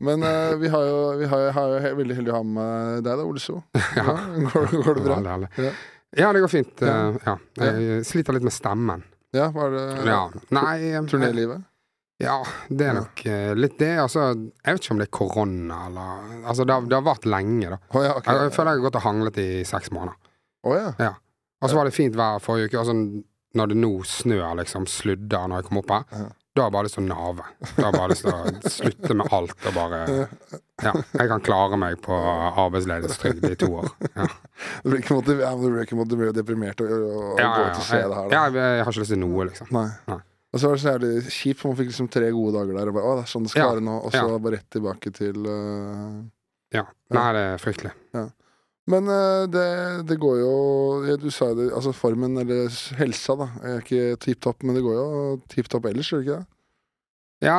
Men uh, vi har jo, vi har, har jo veldig heldig å ha med deg, da, Ole So. Ja. Går, går det bra? Ja, det, Ja. Ja, det går fint. Ja. eh, Ja. Jeg sliter litt med stemmen. Ja, var det Ja. Nei turnélivet? Ja, det er nok eh, litt det. Altså, jeg vet ikke om det er korona eller Altså, det har, det har vært lenge, da. Oh, ja, ok. Jeg, jeg føler jeg har gått og hanglet i seks måneder. Oh, ja. Ja. Og så var det fint vær forrige uke, sånn når det nå snør, liksom, sludder når jeg kom opp her, Ja. Da har jeg bare lyst til å nave. Da har jeg bare lyst til å slutte med alt og bare Ja, jeg kan klare meg på arbeidsledighetstrygd i to år. Ja, Du blir ikke ja, ikke motiv- du blir jo deprimert og, og, ja, ja, ut og se det her. ja Da. jeg, jeg har ikke lyst til noe, liksom. Nei. Nei. Og så var det så jævlig kjipt, for man fikk liksom tre gode dager der. Og bare, å, det er sånn det skal Ja. være nå Og så Ja. bare rett tilbake til uh, Ja. Nei, det er fryktelig. Men eh, det, det går jo Du sa jo det, altså formen, eller helsa, da, er ikke tipp topp, men det går jo tipp topp ellers, gjør det ikke det? Ja,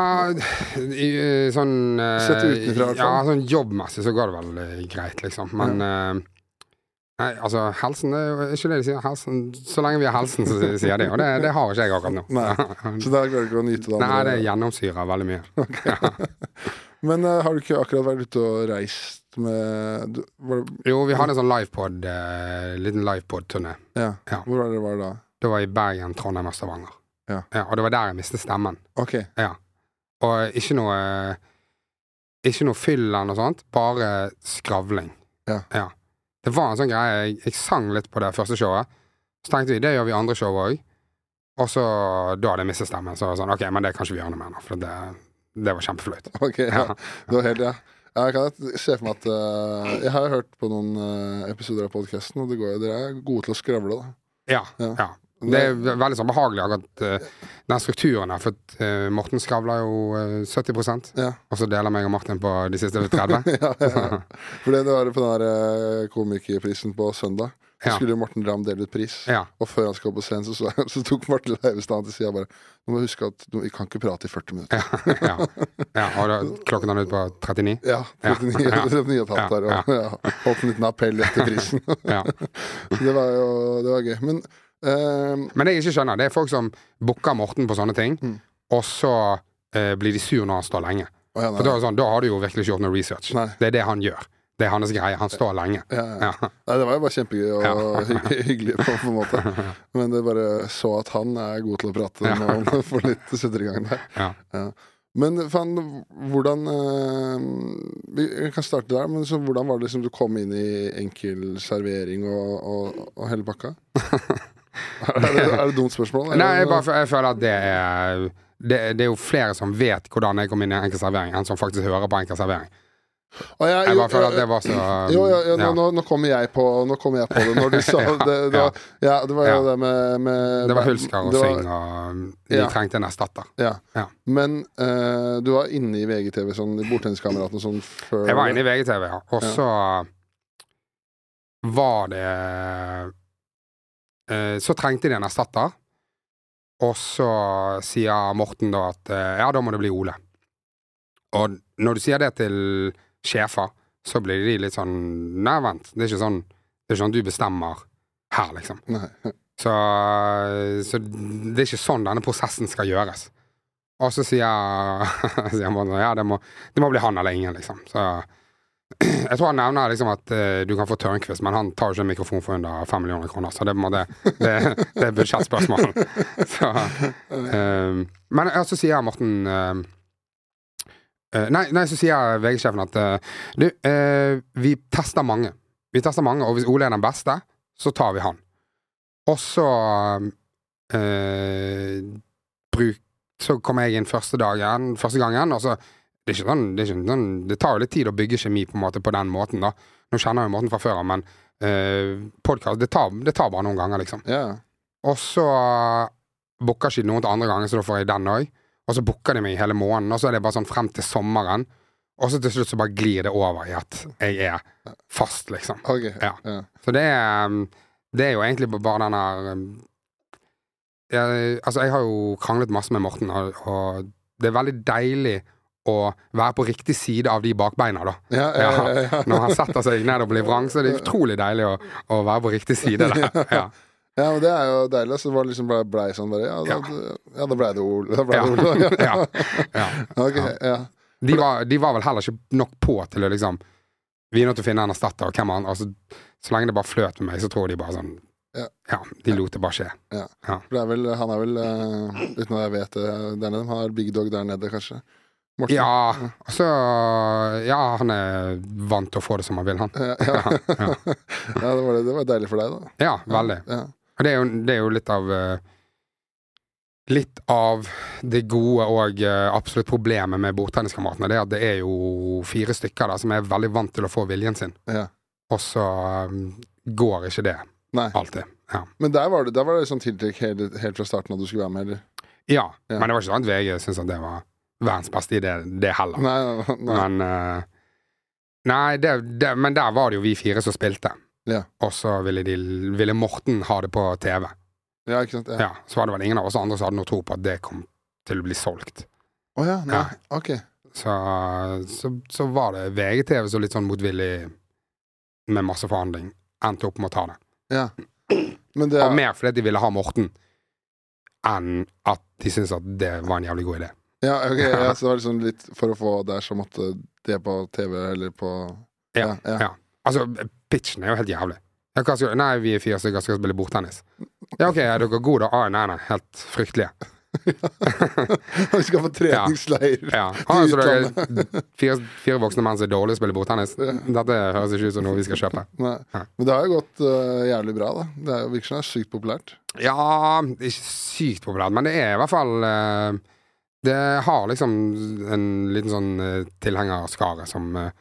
i, sånn eh, Sett utenfra, Ja, sånn jobbmessig så går det vel eh, greit, liksom. Men eh, Nei, altså, helsen det er ikke det de sier. Helsen, så lenge vi har helsen, så sier de. Og det, det har ikke jeg akkurat nå. Nei. Så der klarer du ikke å nyte det Nei, det gjennomsyrer veldig mye. Men uh, har du ikke akkurat vært ute og reist med du, var det, Jo, vi hadde en sånn livepod, uh, liten livepod-turné. Ja. Ja. Hvor var det det da? Det var i Bergen, Trondheim og Stavanger. Ja. og det var der jeg mistet stemmen. Ok. Ja. Og ikke noe Ikke noe fyll eller noe sånt, bare skravling. Ja. Det var en sånn greie. Jeg, jeg sang litt på det første showet. Så tenkte vi det gjør vi andre show òg. Og så da hadde jeg mistet stemmen. Så var det sånn, ok, men det kan ikke vi gjøre noe med nå, for det, det var kjempeflaut. Ok, ja. Du har helt, ja. Jeg kan se for meg at uh, Jeg har hørt på noen uh, episoder av podkasten, og det går, dere er gode til å skravle, da. Ja. Ja. ja. Det er veldig sånn behagelig akkurat uh, den strukturen her, for uh, Morten skravler jo uh, 70 Ja. og så deler meg og Martin på de siste 30. ja, ja, ja. For det, var på den der eh, komikerprisen på søndag. Så Ja. skulle Morten Ramm dele ut pris. Ja. Og før han skal på scenen, så, så, så tok Martin Leivestad til sida bare Nå må du huske at du, vi kan ikke prate i 40 minutter. ja. ja. Og da klokken er ut på 39? Ja. Ja. 39 Ja. 39 og tatt der. Og, ja. Holdt en liten appell etter prisen. Ja. Så det var jo det var gøy. Men uh, Men det jeg ikke skjønner, det er folk som booker Morten på sånne ting, Mm. og så uh, blir de sur når han står lenge. For da, sånn, da har du jo virkelig ikke gjort noe research. Nei. Det er det han gjør. Det er hans greie. Han står lenge. ja, ja. Ja. Nei, det var jo bare kjempegøy og hy hyggelig på, en måte. Men det bare så at han er god til å prate Ja. når han får litt setter i gang der. Ja. Men faen, hvordan øh, Vi kan starte der, men så, hvordan var det liksom du kom inn i enkel servering og, og, og hele pakka? er, det, er det dumt spørsmål? eller? Nei, jeg, bare, jeg føler at det er det, det er jo flere som vet hvordan jeg kom inn i enkel servering, enn som faktisk hører på enkel servering. Jeg jo, bare føler at det var så Jo, jo, jo, ja. nå, nå kommer jeg på Nå kommer jeg på det når du sa Ja, det. Det var, ja, det var jo Ja. det med, med Det var Hulsker og Syng, og de Ja. trengte en erstatter. Men uh, du var inne i VGTV, sånn i Bordtenniskameraten sånn før Jeg var inne i VGTV, ja. Og så var det uh, Så trengte de en erstatter. Og så sier Morten da at uh, ja, da må det bli Ole. Og når du sier det til sjefer, så blir de litt sånn Nei, vent, det er ikke sånn Det er ikke sånn du bestemmer her, liksom. Så, så det er ikke sånn denne prosessen skal gjøres. Og så sier, sier Morten ja, det må, det må bli han eller ingen, liksom. Så jeg tror han nevner liksom at uh, du kan få Tørnquist, men han tar jo ikke en mikrofon for under fem millioner kroner, så det, må det, det, det er budsjettspørsmål. Så, uh, men så sier Morten eh, nei, nei, så sier VG-sjefen at eh, du, eh, vi tester mange. Vi tester mange, og hvis Ole er den beste, så tar vi han. Og så eh, bruk, Så kom jeg inn første dagen, første gangen, og så det, sånn, det, sånn, det tar jo litt tid å bygge kjemi på måte på den måten, da. Nå kjenner jeg jo måten fra før av, men eh, podcast, det tar, det tar bare noen ganger, liksom. Yeah. Og så booker ikke noen til andre ganger, så da får jeg den òg. Og så booker de meg hele måneden, og så er det bare sånn frem til sommeren. Og så til slutt så bare glir det over i at jeg er fast, liksom. Okay, Ja. Ja. Så det er um, Det er jo egentlig bare den her um, jeg, Altså, jeg har jo kranglet masse med Morten, og, og det er veldig deilig å være på riktig side av de bakbeina, da. Ja. Når han setter seg ned og blir vrang, så er det utrolig deilig å, å være på riktig side der. Ja. Ja, men det er jo deilig. Så det var liksom blei ble sånn bare Ja, da, Ja. ja, da blei det Ole. Da ble Ja. det Ole. Ja. Ja. Ok, ja. De var, de var vel heller ikke nok på til å liksom Vi er nødt til å finne en erstatter, hvem altså, Så lenge det bare fløt med meg, så tror de bare sånn Ja. de lot det bare skje. For det er vel, han er vel, uh, uten at jeg vet det der nede, han er big dog der nede, kanskje? Morten? Ja, altså Ja, han er vant til å få det som han vil, han. Ja, ja. Ja, ja. ja det, var, det var deilig for deg, da. ja veldig. Og det er jo, det er jo litt av eh, Litt av det gode og eh, absolutt problemet med bordtenniskameratene, det er at det er jo fire stykker der som er veldig vant til å få viljen sin, Ja. og så eh, går ikke det Nei. alltid. Ja. Men der var det, der var det sånn tiltrekk helt, helt fra starten at du skulle være med, eller? ja, Ja. men det var ikke sånn at VG syntes at det var verdens beste idé, det heller. Nei, nei. Men uh, Nei, det, det, men der var det jo vi fire som spilte. Ja. Og så ville, de, ville Morten ha det på TV. Ja, ikke sant? Ja. Ja, Så var det vel ingen av oss andre som hadde noe tro på at det kom til å bli solgt. Å ja, nei. Ja. Ok. Så, så, så var det VGTV så litt sånn motvillig med masse forhandling. Endte opp med å ta det. Ja. Men det Og er mer fordi de ville ha Morten, enn at de syntes at det var en jævlig god idé. ja, ok, ja, så det var liksom litt For å få der, så måtte det på TV eller på Ja, Ja, ja. Ja. Altså, pitchen er jo helt jævlig. Ja, skal, nei, vi er fire stykker skal spille bordtennis. Ja, ok, er dere gode, da? Ah, nei, nei, helt fryktelige. Vi skal på treningsleir. Ja. Ah, så er fire, fire voksne menn som er dårlige til å spille bordtennis? Dette høres ikke ut som noe vi skal kjøpe. Nei. Ja. Men det har jo gått uh, jævlig bra, da. Det er virker som det er sykt populært. Ja, ikke sykt populært, men det er i hvert fall uh, Det har liksom en liten sånn uh, tilhengerskare som uh,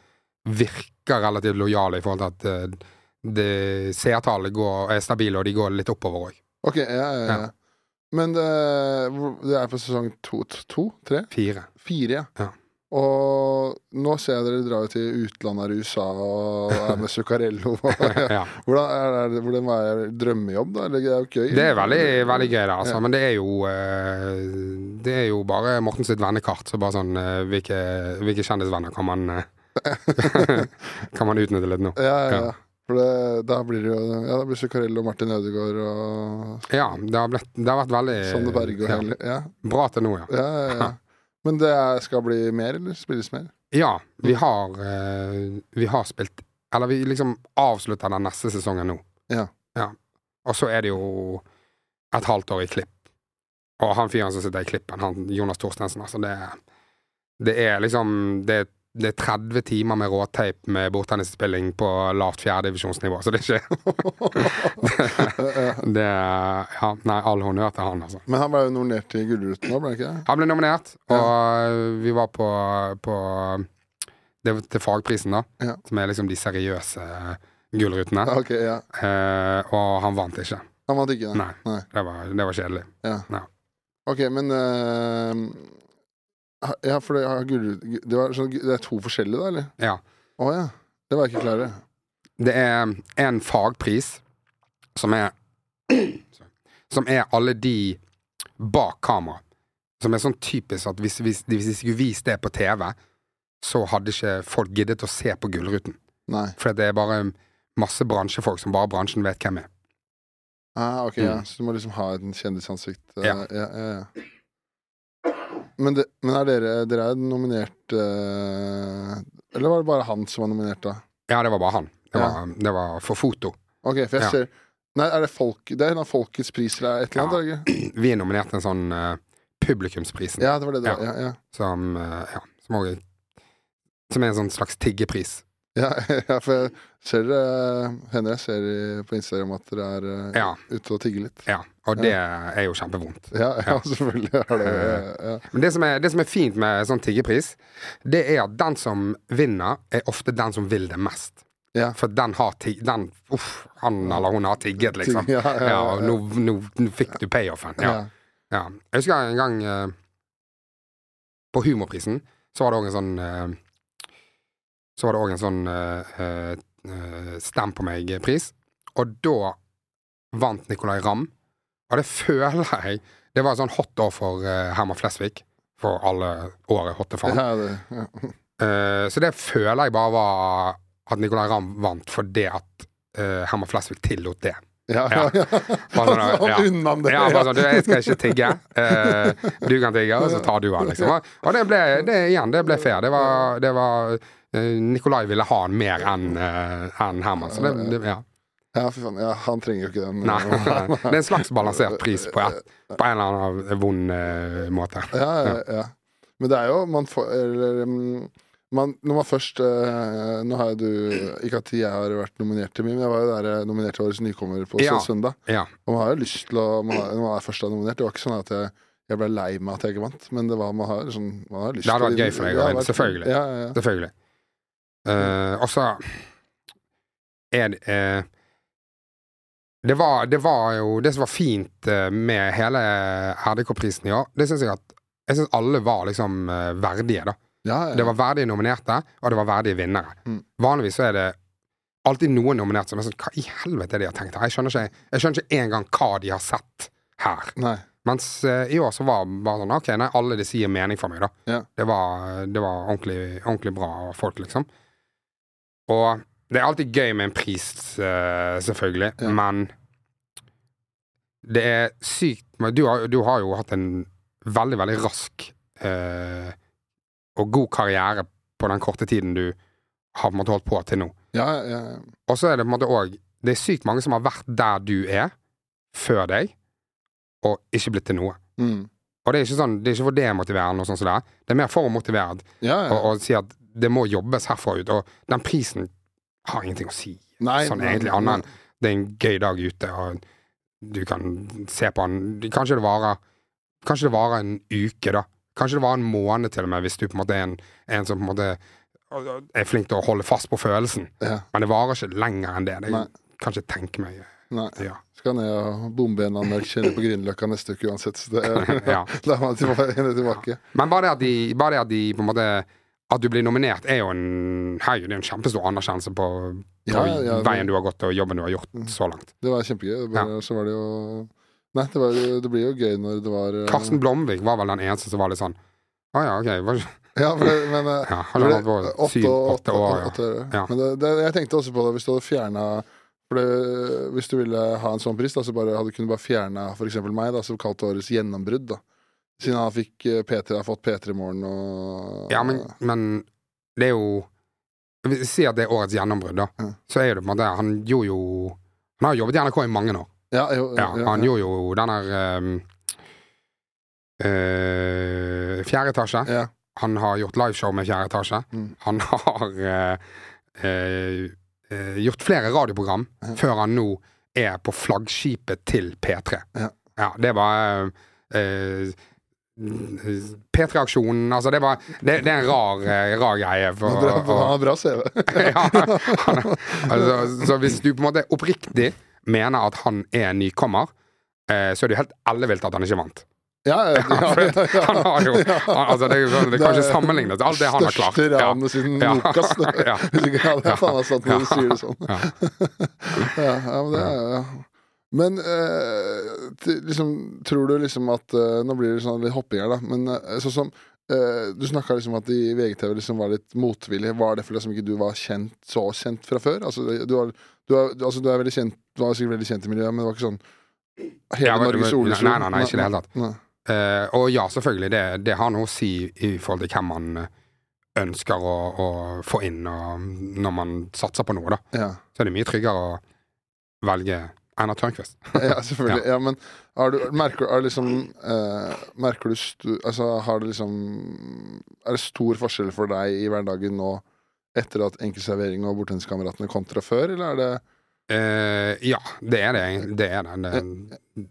virker relativt lojale i forhold til at uh, seertallet er stabile, og de går litt oppover òg. Ok, ja, ja, ja. Men det, det er på sesong to, to? Tre? Fire. Fire, ja. Og nå ser jeg dere drar jo til utlandet eller USA og er med Zuccarello. ja. Hvordan er det, hvordan er det drømmejobb, da? Eller det er jo gøy? Det er veldig, veldig gøy, det, altså. Ja. Men det er jo eh, Det er jo bare Morten sitt vennekart. Så bare sånn eh, Hvilke, hvilke kjendisvenner kan man eh, Kan man utnytte litt nå? Ja, ja, Ja. ja. For det, da blir det jo Ja, da blir Zuccarello, Martin Ødegaard og Ja, det har, blitt, det har vært veldig Sander Berge og ja, hele Ja, Bra til nå, ja. ja, ja, ja. Men det er, skal bli mer, eller spilles mer? Ja, vi har eh, Vi har spilt Eller vi liksom avslutter den neste sesongen nå. Ja. Og så er det jo et halvt år i klipp. Og han fyren som sitter i klippen, han Jonas Torstensen, altså det Det er liksom Det, det er 30 timer med råteip med bordtennisspilling på lavt fjerdedivisjonsnivå, så det er ikke Det er Ja, nei, all honnør til han, altså. Men han ble jo nominert til Gullruten òg, ble han ikke det? Han ble nominert, og vi var på, på Det til fagprisen, da. Ja. Som er liksom de seriøse gullrutene. Okay, ja. Eh, og han vant ikke. Han vant ikke, Nei. Nei. Det var, det var kjedelig. Ja. Ja. Ok, men eh, Ja, for det, ja, gul, det, var sånn, det er to forskjellige, da, eller? Ja. Å ja. Det var jeg ikke klar over. Det er en fagpris som er Som er alle de bak kamera. Som er sånn typisk at hvis, hvis, hvis de skulle vist det på TV, så hadde ikke folk giddet å se på Gullruten. Nei. For det er bare masse bransjefolk som bare bransjen vet hvem er. Ah, ok, ja. Mm. Så du må liksom ha en kjendisansikt. eh, Ja. ja, ja, ja. Men, det, men er dere Dere er nominert eh, Eller var det bare han som var nominert, da? Ja, det var bare han. Det Ja. var, det var for foto. Ok, for jeg Ja. ser Nei, er det folk Det er en av Folkets pris eller et eller annet? Ja. Vi er nominert til en sånn uh, publikumsprisen. Ja, det var det det var. Ja, ja. Som, uh, ja, som, også, som er en sånn slags tiggepris. Ja, ja, for jeg ser dere Hender jeg ser på Instagram at dere er eh, Ja. ute og tigger litt. Ja, og det er jo kjempevondt. Ja, ja, selvfølgelig er det ja. Men det som, er, det som er fint med sånn tiggepris, det er at den som vinner, er ofte den som vil det mest. Ja. For den har tig... Den, uff, han eller hun har tigget, liksom. Ja, ja, ja, Ja, og nå, nå, nå fikk du payoffen. Ja. Ja. Ja. Jeg husker en gang eh, på Humorprisen, så var det òg en sånn eh, Så var det òg en sånn uh, Stem på meg-pris. Og da vant Nicolay Ramm. Og det føler jeg Det var et sånn hot år for Herman Flesvig. For alle året hotte faen. Ja, det, ja. Så det føler jeg bare var at Nicolay Ramm vant fordi at Herman Flesvig tillot det. Ja, ja, ja. Bare sånn, ja. det. Ja, bare sånn, du, jeg skal ikke tigge. Uh, du kan tigge, og så tar du han, liksom. Og, det ble, det, igjen, det ble fair. Det var, det var Nikolai ville ha han mer enn eh, enn Herman. Så det, det ja. Ja, for faen. Ja, han trenger jo ikke den. Nei, det er en slags balansert pris på, et, på en eller annen vond uh, måte. Ja, ja, ja. Men det er jo Man får Eller mm, man, når man først uh, Nå har jo du Ikke at jeg har vært nominert til men jeg var jo der eh, nominert til Årets nykommer på søndag. Ja. Og man har jo lyst til å man har, Når man er først da nominert Det var ikke sånn at jeg, jeg ble lei meg at jeg ikke vant, men det var man har, sånn, man har lyst Det hadde vært gøy for deg å vinne, selvfølgelig. Ja, ja, ja. Selvfølgelig. Eh, og så er det uh, det var, det var jo Det som var fint eh, med hele RDK-prisen i år, det syns jeg at Jeg syns alle var liksom verdige, da. ja, ja. Det var verdige nominerte, og det var verdige vinnere. Mm. Vanligvis så er det alltid noen nominerte som er sånn Hva i helvete er det de har tenkt her? Jeg skjønner ikke, jeg skjønner ikke engang hva de har sett her. Nei. Mens uh, i år så var det bare sånn OK, nei, alle de sier mening for meg, da. Ja. Det var, det var ordentlig, ordentlig bra folk, liksom. Og det er alltid gøy med en pris, eh, selvfølgelig, Ja. men det er sykt du har, du har jo hatt en veldig, veldig rask eh, og god karriere på den korte tiden du har på en måte holdt på til nå. Ja, ja. Og så er det på en måte òg Det er sykt mange som har vært der du er, før deg, og ikke blitt til noe. Mm. Og det er ikke sånn, det er ikke for demotiverende, og sånn som det er. Det er mer for å motivere ja. og, og si at det må jobbes herfra ut. Og den prisen har ingenting å si, Nei, sånn egentlig, annet enn det er en gøy dag ute, og du kan se på den Kanskje det varer Kanskje det varer en uke, da. Kanskje det varer en måned til og med, hvis du på en måte er en, en som på en måte er flink til å holde fast på følelsen. Ja, Men det varer ikke lenger enn det. Det Nei. kan ikke tenke meg. nei. Ja. Skal ned og bombe en anmeldt kjenner på Grünerløkka neste uke uansett. Så det, Ja. La meg tilbake. Men bare det at de, bare det at de på en måte At du blir nominert, er jo en hei, det er en kjempestor anerkjennelse på, på Ja, ja, det- veien du har gått, og jobben du har gjort så langt. Det var kjempegøy. Det ja. Så var det jo Nei, det, var, det blir jo gøy når det var eh, Karsten Blomvik var vel den eneste som var litt sånn Å ja, ok. Var, Ja, men eh, ja, han har vært på syv-åtte år. Ja. Men det, det, jeg tenkte også på det hvis du hadde fjerna for det, Hvis du ville ha en sånn pris, da, så bare hadde du kunnet bare fjerna f.eks. meg, da, som kalt årets gjennombrudd. da Siden han fikk eh, P3, har fått P3 Morgen og ja, men, men det er jo Si at det er årets gjennombrudd, da. Ja. Så er det på en måte Han gjorde jo Han har jobbet i NRK i mange år. Ja, jo, Ja, han gjorde jo den der um, uh, Fjerde etasje. ja. Han har gjort liveshow med Fjerde etasje. Mm. Han har uh, uh, eh, gjort flere radioprogram Ja. før han nå er på flaggskipet til P3. Ja. det var eh, P3-aksjonen Altså, det var Det, det er en rar, eh, rar greie. For, Han å- han har bra CV. ja, han, altså, så hvis du på en måte oppriktig mener at han er en nykommer, eh, så er det jo helt ellevilt at han ikke vant. Ja, ja, ja, ja, ja. Han har jo han, Altså, det, sånn- det kan ikke sammenlignes. Alt det han har klart. Største Ja. ranet siden Ja. Nokas. Ja. Sant når du Ja. det sånn. Ja. Ja, ja, men det er ja. Men eh, liksom, tror du liksom at eh, Nå blir det sånn litt hopping her, da. Men eh, sånn som eh, Du snakka liksom at i VGTV liksom var litt motvillig. Var det fordi liksom ikke du var kjent så kjent fra før? Altså, du, var, du, du- altså, du er veldig kjent Du var sikkert veldig kjent i miljøet, men det var ikke sånn hele Ja, men- Norges Olesund? nei, nei, nei, ikke i det hele tatt. Eh, og ja, selvfølgelig, det, det har noe å si i forhold til hvem man eh, ønsker å, å få inn og når man satser på noe, da. Ja. Så er det mye tryggere å velge Einar Tørnquist. ja, selvfølgelig. Ja. men har du, merker, er liksom, eh, merker du stu, Altså, har det liksom Er det stor forskjell for deg i hverdagen nå etter at enkeltservering og Bortenskameratene kontra før, eller er det Eh, ja, det er det. Det er det. Det,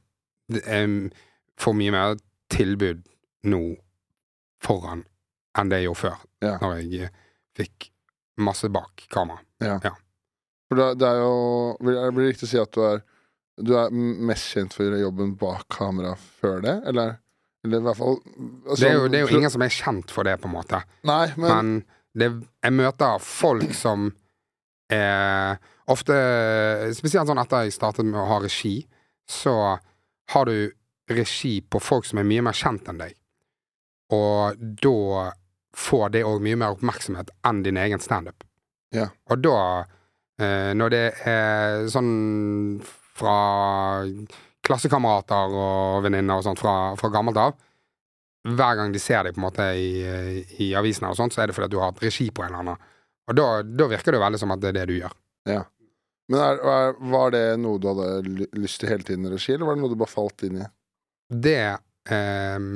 det er for mye mer tilbud nå foran enn det jeg gjorde før, Ja. når jeg eh, fikk masse bak kamera. For det, det er jo Blir det riktig å si at du er Du er mest kjent for jobben bak kamera før det, eller? Eller i hvert fall altså, Det er, jo, det er jo ingen som er kjent for det, på en måte. Nei, men, Men det, jeg møter folk som er Ofte, spesielt sånn etter jeg startet med å ha regi, så har du regi på folk som er mye mer kjent enn deg. Og da får det òg mye mer oppmerksomhet enn din egen standup. Ja. Og da, eh, når det er sånn fra klassekamerater og venninner og sånt fra, fra gammelt av. Hver gang de ser deg på en måte i, i avisene, og sånt, så er det fordi at du har hatt regi på en eller annen. Og da, da virker det jo veldig som at det er det du gjør. Ja. Men er, er, var det noe du hadde lyst til hele tiden i regi, eller var det noe du bare falt inn i? Det eh,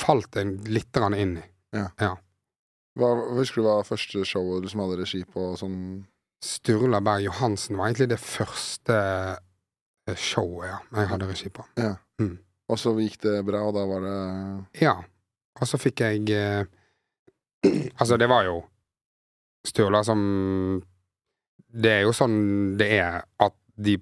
falt jeg litt inn i. Hva, husker du hva første showet du som hadde regi på sånn Sturla Berg Johansen var egentlig det første eh, showet ja, jeg hadde regi på. Og så gikk det bra, og da var det Ja. Og så fikk jeg eh, Altså, det var jo Sturla som Det er jo sånn det er at de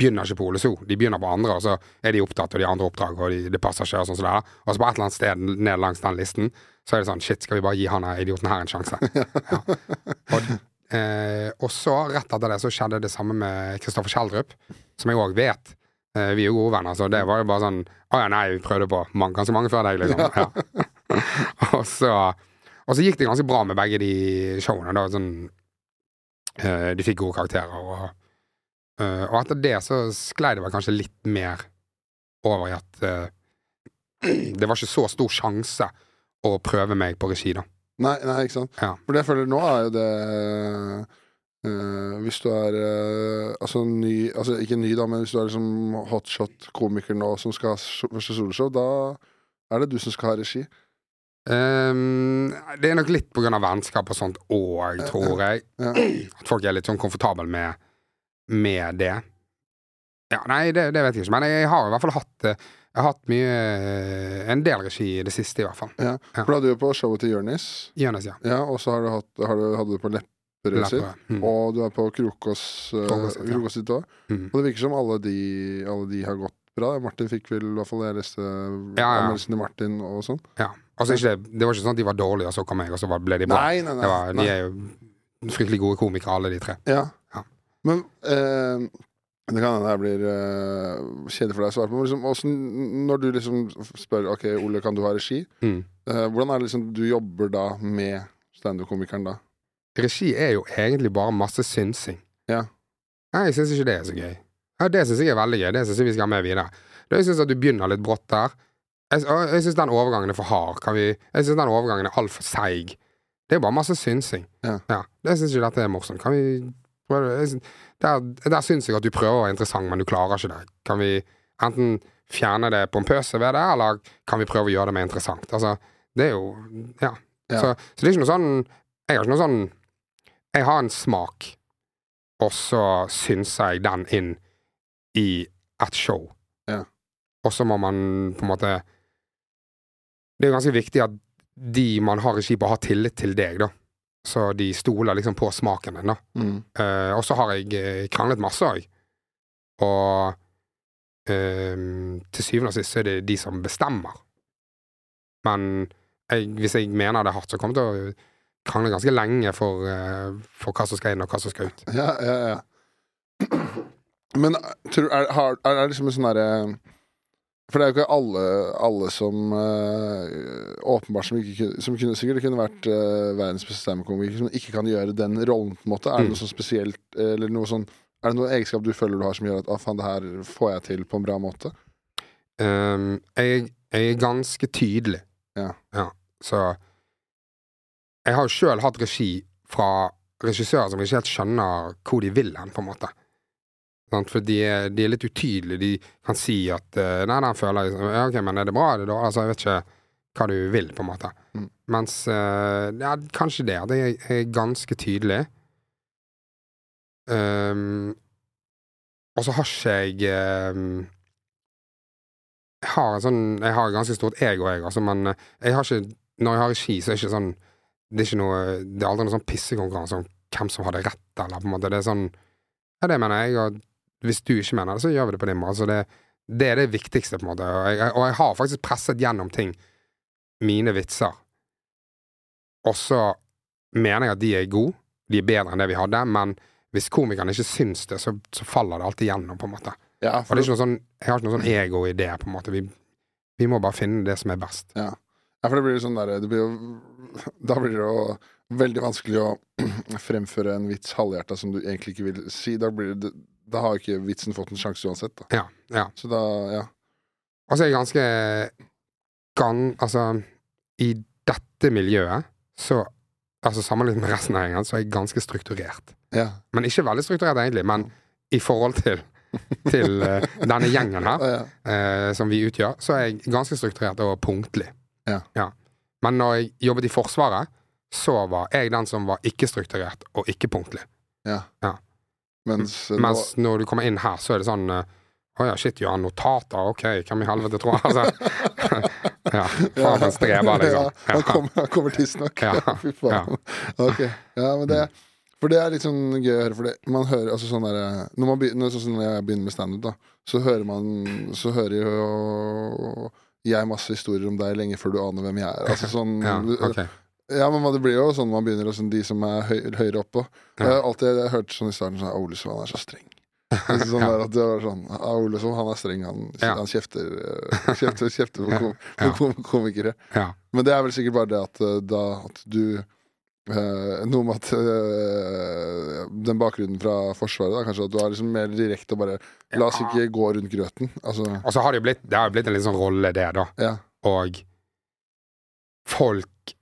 begynner ikke på Ole So. De begynner på andre, og så er de opptatt, og de andre oppdrag, og de, det passer ikke, og sånn som det er. Og så på et eller annet sted ned langs den listen, så er det sånn Shit, skal vi bare gi han idioten her en sjanse? Ja. Og, eh, og så, rett etter det, så skjedde det samme med Kristoffer Kjeldrup, som jeg òg vet. Eh, vi er jo gode venner, så det var jo bare sånn Å ja, nei, vi prøvde på mange, ganske mange før deg, liksom. Ja. og, så, og så gikk det ganske bra med begge de showene. Da, sånn, eh, de fikk gode karakterer. Og, eh, og etter det så sklei det vel kanskje litt mer over i at eh, det var ikke så stor sjanse å prøve meg på regi, da. Nei, nei ikke sant? Ja. For det jeg føler nå er jo det eh, Hvis du er eh, altså ny Altså ikke ny, da, men hvis du er liksom hotshot-komiker nå som skal ha so- første soloshow, da er det du som skal ha regi. Ehm, det er nok litt av vennskap og sånt òg, tror jeg. Ja. At folk er litt sånn komfortable med, med det. Ja, nei, det, det vet jeg ikke, men jeg har i hvert fall hatt eh, Jeg har hatt mye eh, En del regi i det siste, i hvert fall. Ja. For da hadde du på showet til Jonis, Jonas, ja. ja, og så har du hatt, har du, hadde du på Lepperød sitt, Mm. og du er på Krokås uh, sitt. Òg. Mm. Og det virker som alle de, alle de har gått bra. Martin fikk vel i hvert fall jeg leste Ja, ja. anmeldelsen til Martin og sånn. ja. Altså, ikke, det var ikke sånn at de var dårlige, og så kom jeg, og så ble de bra. Nei, nei, nei. Det var, de er jo fryktelig gode komikere, alle de tre. Ja. Ja. Men eh, det kan hende jeg blir uh, kjedelig for deg å svare på. Men liksom, også, når du liksom spør Ok, Ole, kan du ha regi? Mm. uh, hvordan er det liksom du jobber da med standup-komikeren da? Regi er jo egentlig bare masse synsing. Ja. Nei, jeg syns ikke det er så gøy. Ja, det syns jeg er veldig gøy. Det syns jeg vi skal ha med videre. Jeg syns at du begynner litt brått der. Jeg, jeg syns den overgangen er for hard. Kan vi, jeg syns den overgangen er altfor seig. Det er bare masse synsing. Ja. Det syns ikke dette er morsomt. Kan vi Der, der syns jeg at du prøver å være interessant, men du klarer ikke det. Kan vi enten fjerne det pompøse ved det, eller kan vi prøve å gjøre det mer interessant? Altså, det er jo Ja. Ja. Så, så det er ikke noe sånn Jeg har ikke noe sånn Jeg har en smak, og så synser jeg den inn i et show. Ja. Og så må man på en måte Det er jo ganske viktig at de man har i skipet, har tillit til deg, da. Så de stoler liksom på smaken din, da. Mm. Eh, og så har jeg eh, kranglet masse òg. Og ehm, til syvende og sist så er det de som bestemmer. Men jeg, hvis jeg mener det er hardt, så kommer jeg til å krangle ganske lenge for, eh, for hva som skal inn, og hva som skal ut. Ja, ja, ja. Men eh, tror, er, er, er det liksom en sånn derre For det er jo ikke alle, alle som eh, åpenbart som, ikke, som kunne, sikkert kunne vært uh, verdens beste standup-komiker, som ikke kan gjøre den rollen, på en måte. Er det Mm. noe sånn spesielt, eller noe sånn Er det noen egenskap du føler du har som gjør at ah, faen, det her får jeg til på en bra måte? Um, jeg, jeg er ganske tydelig. Ja. Så Jeg har jo sjøl hatt regi fra regissører som ikke helt skjønner hvor de vil hen, på en måte. For de er, de er litt utydelige. De kan si at eh, Nei, den føler jeg Ja, ok, men er det bra? Er det da? Altså, jeg vet ikke hva du vil, på en måte. Mm. Mens eh, Ja, kanskje det. Det er, er ganske tydelig. Um, og så har ikke jeg um, Jeg har en sånn Jeg har et ganske stort ego, jeg, altså, men eh, jeg har ikke Når jeg har ski, så er det ikke sånn Det er ikke noe Det er aldri noen sånn pissekonkurranse om hvem som hadde rett, eller på en måte. Det er sånn Ja, det mener jeg, og hvis du ikke mener det, så gjør vi det på din måte. Altså, det, det er det viktigste, på en måte. Og jeg, og jeg har faktisk presset gjennom ting. Mine vitser. Og så mener jeg at de er gode. De er bedre enn det vi hadde, men hvis komikeren ikke syns det, så, så faller det alltid gjennom, på en måte. Ja, Og det er ikke noe sånn, jeg har ikke noe sånn ego i det, på en måte. Vi, vi må bare finne det som er best. ja, for det blir jo sånn der, det blir jo, Da blir det jo veldig vanskelig å fremføre en vits halvhjerta som du egentlig ikke vil si. Da blir det, da har ikke vitsen fått en sjanse uansett. Da. Ja, ja. Så da, ja. Og så er jeg ganske gan, Altså, i dette miljøet, så Altså sammenlignet med resten av gjengen, så er jeg ganske strukturert. ja. Men ikke veldig strukturert, egentlig. Men i forhold til, til uh, denne gjengen her, eh, som vi utgjør, så er jeg ganske strukturert og punktlig. Ja. Men når jeg jobbet i Forsvaret, så var jeg den som var ikke strukturert og ikke punktlig. ja. Ja. Mens, eh, nå- Mens når du kommer inn her, så er det sånn eh, Å ja, shit, gjør han notater? Ok, hvem i helvete tror jeg altså, Ja. Faen streber, liksom. Ja, han kommer, han kommer tidsnok. Ja, Fy faen. Ok. Ja, men det For det er litt sånn gøy å høre, for det, man hører altså sånn derre når, man begynner, sånn når jeg begynner med standup, da, så hører man Så hører jo jeg masse historier om deg lenge før du aner hvem jeg er. Altså sånn Ja, ok. Ja, men det blir jo sånn man begynner, sånn, de som er høy, høyere oppe. Jeg har alltid hørt sånn i starten sånn Olesson, han er så streng. Sånn der at det var sånn Olesson, han er streng, han, Ja. han kjefter, eh, kjefter, kjefter på, kom, Ja. på kom, komikere. Ja. Men det er vel sikkert bare det at eh, da at du eh, Noe med at eh, den bakgrunnen fra Forsvaret, da, kanskje at du er liksom mer direkte og bare La oss ikke gå rundt grøten. Altså, Og så har det jo blitt, det har blitt en litt sånn rolle, det, da. ja. Og folk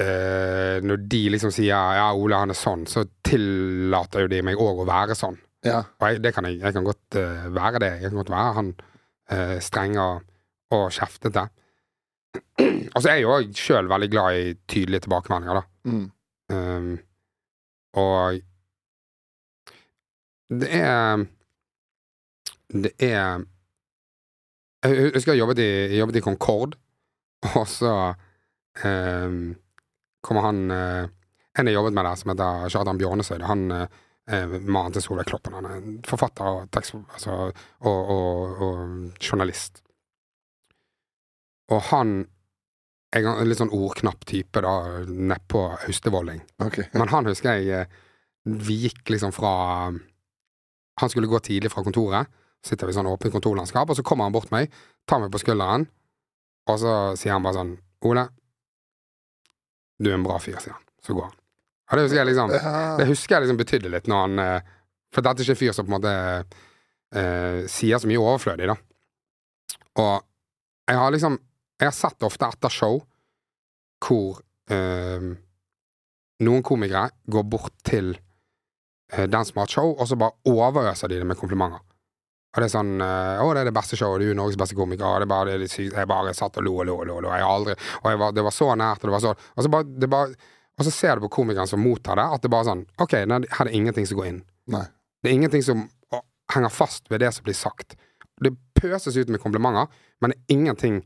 eh, Når de liksom sier 'ja, Ole, han er sånn', så tillater jo de meg òg å være sånn. Ja. Og jeg, det kan jeg, jeg kan godt eh, være det. Jeg kan godt være han uh, streng og, og kjeftete. og så er jeg jo sjøl veldig glad i tydelige tilbakemeldinger, da. Mm. Um, og det er Det er Jeg husker jeg jobbet i, jeg jobbet i Concord, og så um, kommer han uh, En jeg jobbet med der, som heter Kjartan Bjørnesøyd. Han er mannen til Solveig Kloppen. Han er forfatter og, tekst, altså, og, og, og journalist. Og han er en litt sånn ordknapp type, da, nedpå Austevolling. Okay. Men han husker jeg eh, Vi gikk liksom fra Han skulle gå tidlig fra kontoret. Sitter vi i sånn åpent kontorlandskap, og så kommer han bort til meg, tar meg på skulderen, og så sier han bare sånn Ole, du er en bra fyr, sier han. Så går han. Og det husker jeg liksom. Det husker jeg liksom betydde litt når han eh, For dette er ikke en fyr som på en måte eh, sier så mye overflødig, da. Og jeg har liksom Jeg har sett ofte etter show hvor eh, noen komikere går bort til eh, den som har et show, og så bare overøser de det med komplimenter. Og det er sånn eh, 'Å, det er det beste showet. Du er Norges beste komiker.' Og det er bare, det er sykt. Jeg bare satt og lo og lo og lo. lo. Jeg aldri Og jeg var, det var så nært, og det var så Og så, bare, det bare, og så ser du på komikeren som mottar det, at det bare er sånn OK, her er det ingenting som går inn. Nei. Det er ingenting som å, henger fast ved det som blir sagt. Det pøses ut med komplimenter, men det er ingenting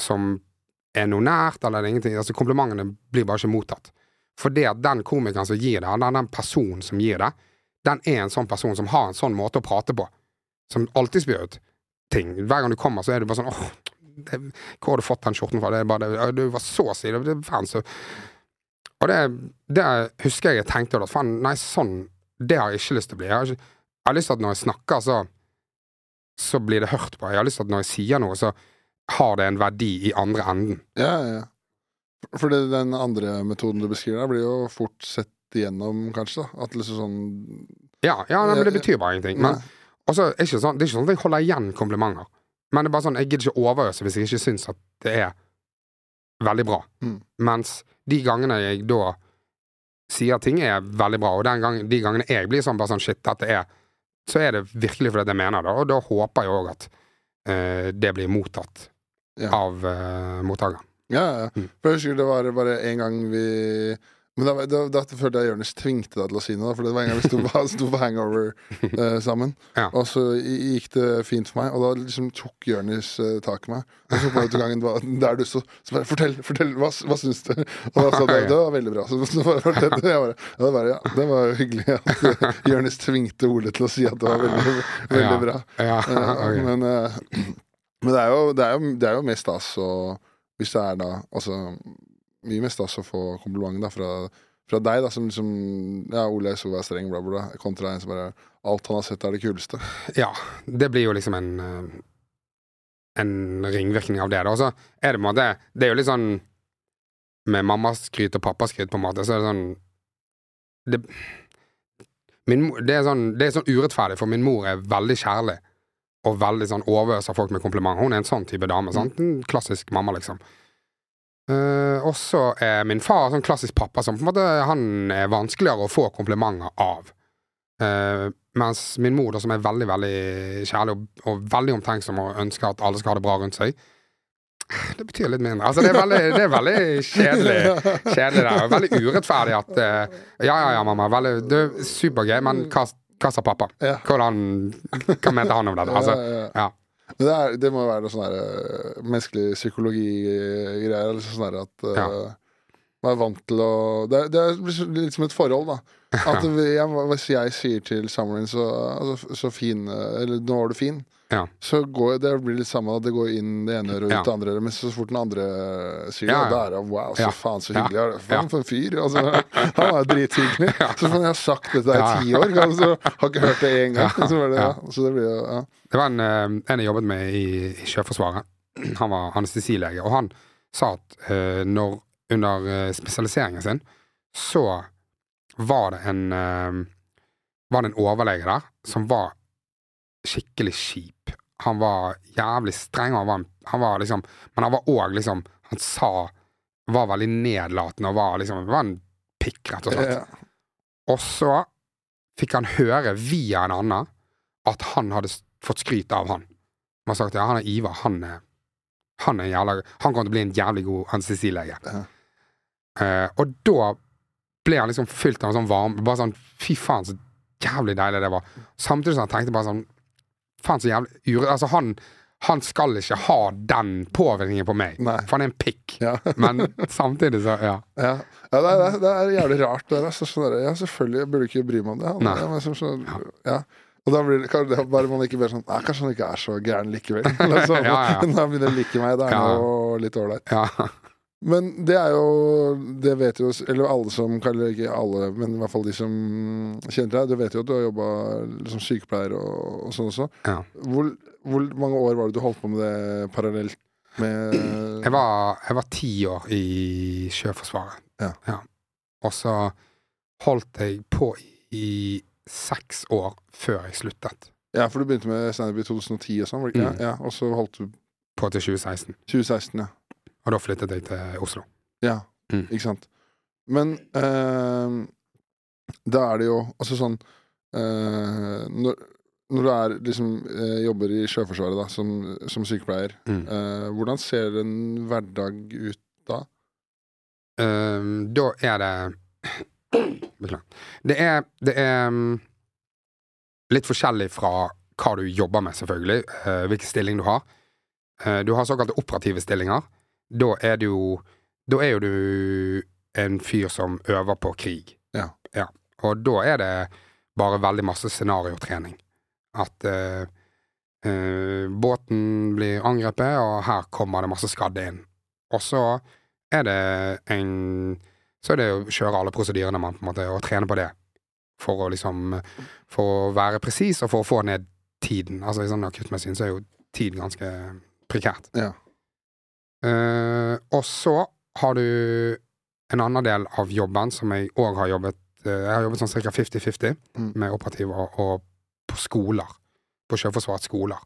som er noe nært, eller det er ingenting Altså, komplimentene blir bare ikke mottatt. Fordi at den komikeren som gir det, eller den personen som gir det, den er en sånn person som har en sånn måte å prate på, som alltid spyr ut ting. Hver gang du kommer, så er det bare sånn åh, det, hvor har du fått den skjorten fra? Det er bare det, Du var så si, det, er Og det, det husker jeg jeg tenkte at faen, nei, sånn, det har jeg ikke lyst til å bli. Jeg har, ikke, jeg har lyst til at når jeg snakker, så så blir det hørt på. Jeg har lyst til at når jeg sier noe, så har det en verdi i andre enden. Ja, ja, ja. For det, den andre metoden du beskriver, der blir jo fort sett igjennom, kanskje. da At liksom sånn Ja, ja nei, men det betyr bare ingenting. Men Nei. Og så er ikke sånn, det er ikke sånn at jeg holder igjen komplimenter. Men det er bare sånn, jeg gidder ikke overøse hvis jeg ikke syns at det er veldig bra. Mm. Mens de gangene jeg da sier ting er veldig bra, og den gang, de gangene jeg blir sånn bare sånn shit, dette er Så er det virkelig fordi jeg mener det, og da håper jeg òg at uh, det blir mottatt Ja. av uh, mottakeren. Ja, ja. Mm. For jeg husker det var bare en gang vi Men da, da, da følte jeg Jonis tvingte deg til å si noe. For det var en gang vi sto, på- sto på hangover eh, sammen. Ja. Og så gikk det fint for meg, og da liksom tok Jonis eh, tak i meg. Og så på utgangen var der du sto. Så bare Fortell, fortell, hva, hva syns du? Og da sa du det var veldig bra. Så, så bare fortell, jeg bare, ja, det var, ja, det var hyggelig at Jonis tvingte Ole til å si at det var veldig, veldig bra. Ja, Eh, ok. Men, eh, men det, er jo, det, er jo, det er jo mer stas å Hvis det er da Altså mye mer stas å få kompliment da fra, fra deg, da, som liksom Ja, Ole så var streng, bla, bla, kontra en som bare Alt han har sett, er det kuleste. Ja, det blir jo liksom en eh, En ringvirkning av det. Og så er det på en måte Det er jo litt sånn Med mammaskryt og pappaskryt, på en måte, så er det sånn det, min, det, er sånn, det er sånn urettferdig, for min mor er veldig kjærlig. Og veldig sånn overøser folk med komplimenter. Hun er en sånn type dame. sant? En klassisk mamma, liksom. Eh, og så er min far sånn klassisk pappa som på en måte han er vanskeligere å få komplimenter av. Uh, mens min mor, da, som er veldig veldig kjærlig og, og veldig omtenksom og ønsker at alle skal ha det bra rundt seg, det betyr litt mindre. Altså, det er veldig, det er veldig kjedelig, kjedelig der. og Veldig urettferdig at uh, Ja, ja, ja, mamma. Veldig, det er supergøy, men hva, hva sa pappa? Hvordan, hva mente han om det? Altså, ja. Men det, er, det må være noe sånn eh, menneskelig psykologi-greier. Eller sånn at uh, Ja. man er vant til å Det, det er litt som et forhold, da. At jeg, hvis jeg sier til Summerin så, altså, så fin eh, Eller nå var du fin. Ja. Så går, det blir litt samme, at det går inn det ene øret og ut Ja. det andre øret. Men så fort den andre sier det, Ja, da er det wow, så faen så hyggelig. Ja. Faen for en fyr. Altså, han er drithyggelig. Så faen, jeg har sagt dette i ti år, og så har ikke hørt det én gang. Så, var det, så det blir. Det var en, eh, en jeg jobbet med i, i Sjøforsvaret. Han var anestesilege, og han sa at uh, når, under eh, spesialiseringen sin, så var det en uh, Var det en overlege der som var skikkelig kjip. Han var jævlig streng, han var, han var liksom Men han var òg liksom Han sa Var veldig nedlatende og var liksom Var en pikk, rett og slett. Og så fikk han høre via en annen at han hadde fått skryt av han. Man har sagt ja, han er Ivar, han er han er en jævla Han kommer til å bli en jævlig god anestesilege. Ja. uh, og da ble han liksom fylt av en sånn varme Bare sånn Fy faen, så jævlig deilig det var. Samtidig som han tenkte bare sånn Faen, så jævlig ure... Altså, han, han skal ikke ha den påvirkningen på meg, Nei. for han er en pikk. Ja. Men samtidig så Ja. Ja, ja det, er, det er jævlig rart. Det der, sånn ja, selvfølgelig, burde ikke bry meg om det. Han, men så, så, ja. Og da blir det, det bare man ikke blir sånn Nei, kanskje han ikke er så gæren likevel. Sånn, Ja, ja. Når han begynner å like meg, det er Ja. jo litt ålreit. Ja. Men det er jo Det vet jo Eller alle som Eller ikke alle, men i hvert fall de som kjenner deg. Du vet jo at du har jobba som sykepleier og, og sånn også. ja. Hvor, hvor mange år var det du holdt på med det parallelt med Jeg var, jeg var ti år i Sjøforsvaret. Ja. Og så holdt jeg på i seks år før jeg sluttet. Ja, for du begynte med standup i 2010 og sånn? Mm. Ja, og så holdt du På til 2016. 2016, ja. Og da flyttet jeg til Oslo. Ja, Mm. ikke sant. Men eh, da er det jo altså sånn eh, når, når du er liksom eh, jobber i Sjøforsvaret da, som, som sykepleier, Mm. eh, hvordan ser en hverdag ut da? Ehm, da er det Beklager. Det er, det er mm, litt forskjellig fra hva du jobber med, selvfølgelig. eh, hvilken stilling du har. Eh, du har såkalte operative stillinger. Da er du jo Da er jo du en fyr som øver på krig. Ja. Og da er det bare veldig masse scenariotrening. At eh, eh, båten blir angrepet, og her kommer det masse skadde inn. Og så er det en Så er det å kjøre alle prosedyrene man på en måte, og trene på det. For å liksom For å være presis, og for å få ned tiden. Altså I sånn akuttmedisin så er jo tid ganske prekært. Ja. Eh, og så har du en annen del av jobben som jeg òg har jobbet uh, Jeg har jobbet sånn ca. 50-50 Mm. med operativ og, og på skoler. På Sjøforsvarets skoler.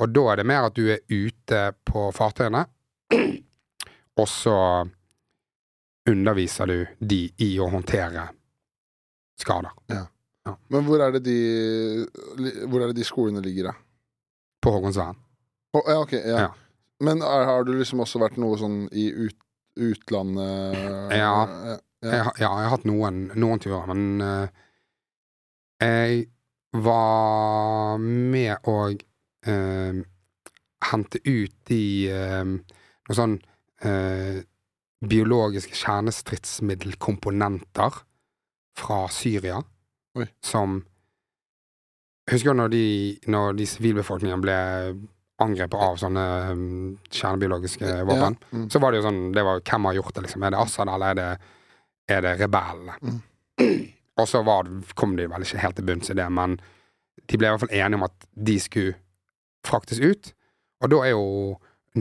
Og da er det mer at du er ute på fartøyene, og så underviser du de i å håndtere skader. Men hvor er det de Hvor er det de skolene ligger, da? På Håkonsvern. Oh, ja, ok, ja. Men er, har du liksom også vært noe sånn i ut, utlandet? Ja. ja. Jeg, har- ja, jeg har hatt noen, noen turer, men uh, jeg var med å uh, hente ut de uh, noe sånn eh, biologiske kjernestridsmiddelkomponenter fra Syria Oi. som Husker du når de, når de sivilbefolkningen ble angrepet av sånne um, kjernebiologiske våpen? Ja. Mm. Så var det jo sånn det var, Hvem har gjort det, liksom? Er det Assad, eller er det, er det rebellene? Mm. Og så var, kom de vel ikke helt til bunns i det, men de ble i hvert fall enige om at de skulle fraktes ut. Og da er jo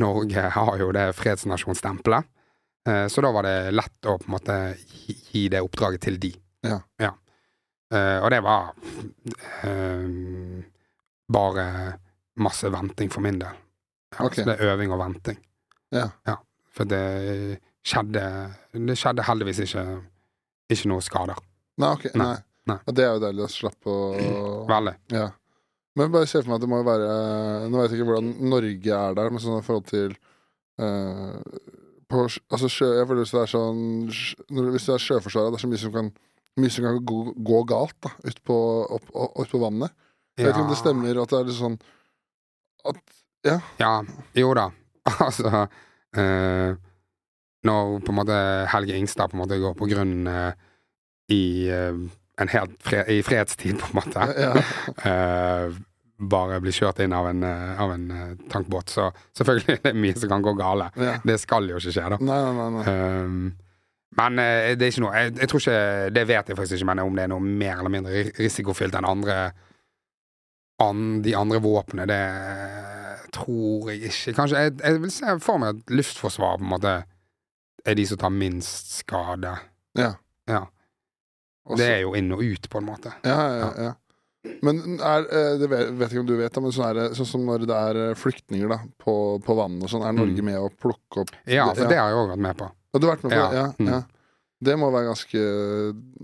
Norge har jo det fredsnasjonsstempelet. Eh, Så da var det lett å på en måte gi, det oppdraget til de. Ja. ja. og det var eh, bare masse venting for min del. Ja, okay. Så det er øving og venting. Ja. For det skjedde Det skjedde heldigvis ikke, ikke noe skader. Nei, ok. Nei, Nei. nei. Og det er jo deilig å slappe å Veldig. Ja. Men bare se for meg at det må jo være Nå vet jeg ikke hvordan Norge er der, men sånn i forhold til uh, på, Altså sjø Jeg føler hvis det er sånn Hvis det er Sjøforsvaret, det er så mye som kan mye som kan gå, gå galt da ut på, opp, opp, opp på vannet. Jeg vet ikke om det stemmer at det er litt sånn at Ja, jo da. altså eh, Når på en måte Helge Ingstad på en måte går på grunn eh, i eh, en helt fre i fredstid, på en måte. Ja. eh, bare blir kjørt inn av en, eh, av en tankbåt. Så selvfølgelig er det mye som kan gå gale. ja. Det skal jo ikke skje, da. Nei, nei, nei. Um, men det er ikke noe jeg, jeg tror ikke Det vet jeg faktisk ikke, men om det er noe mer eller mindre risikofylt enn andre an, De andre våpnene, det tror jeg ikke. Kanskje Jeg, jeg vil se for meg at Luftforsvaret på en måte er de som tar minst skade. Ja. Ja. Også- Det er jo inn og ut, på en måte. Ja, ja, ja. Men er, eh, det vet, vet ikke om du vet, men sånn, er det, sånn som når det er eh, flyktninger da, på, på vannet og sånn, er Norge Mm. med å plukke opp Ja, Det- for ja. det har jeg òg vært med på. Ja, du har vært med på Ja, det? Ja, mm. ja. Det må være ganske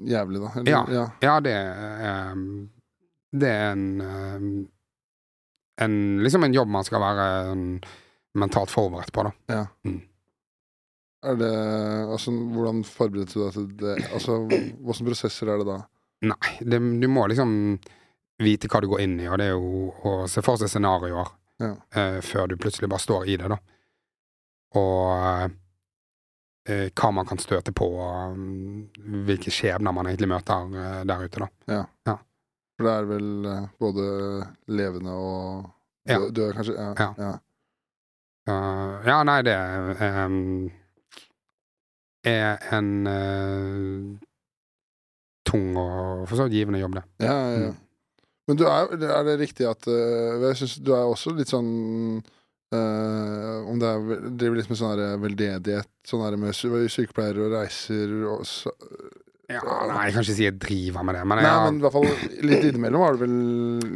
jævlig, da. Eller, Ja. ja. Ja, det er um, Det er en, um, en Liksom en jobb man skal være um, mentalt forberedt på, da. Er det Altså, hvordan forberedte du deg til det? Altså, Hvilke prosesser er det da? Nei, det, du må liksom vite hva du går inn i, og det er jo å se for seg scenarioer Ja. eh, før du plutselig bare står i det, da. Og eh, hva man kan støte på, og um, hvilke skjebner man egentlig møter eh, der ute, da. For det er vel eh, både levende og Ja. dø- døde, kanskje? Ja. Ja. ja. Uh, ja, nei, det um, er en uh, tung og for så vidt givende jobb, det. ja, ja, ja. Mm. Men du er, er det riktig at uh, Jeg synes du er også litt sånn Uh, Om det er driver litt med sånn veldedighet, sånn med sy sykepleiere og reiser og Ja, nei, jeg kan ikke si jeg driver med det, men Nei, har, men i hvert fall litt innimellom var det vel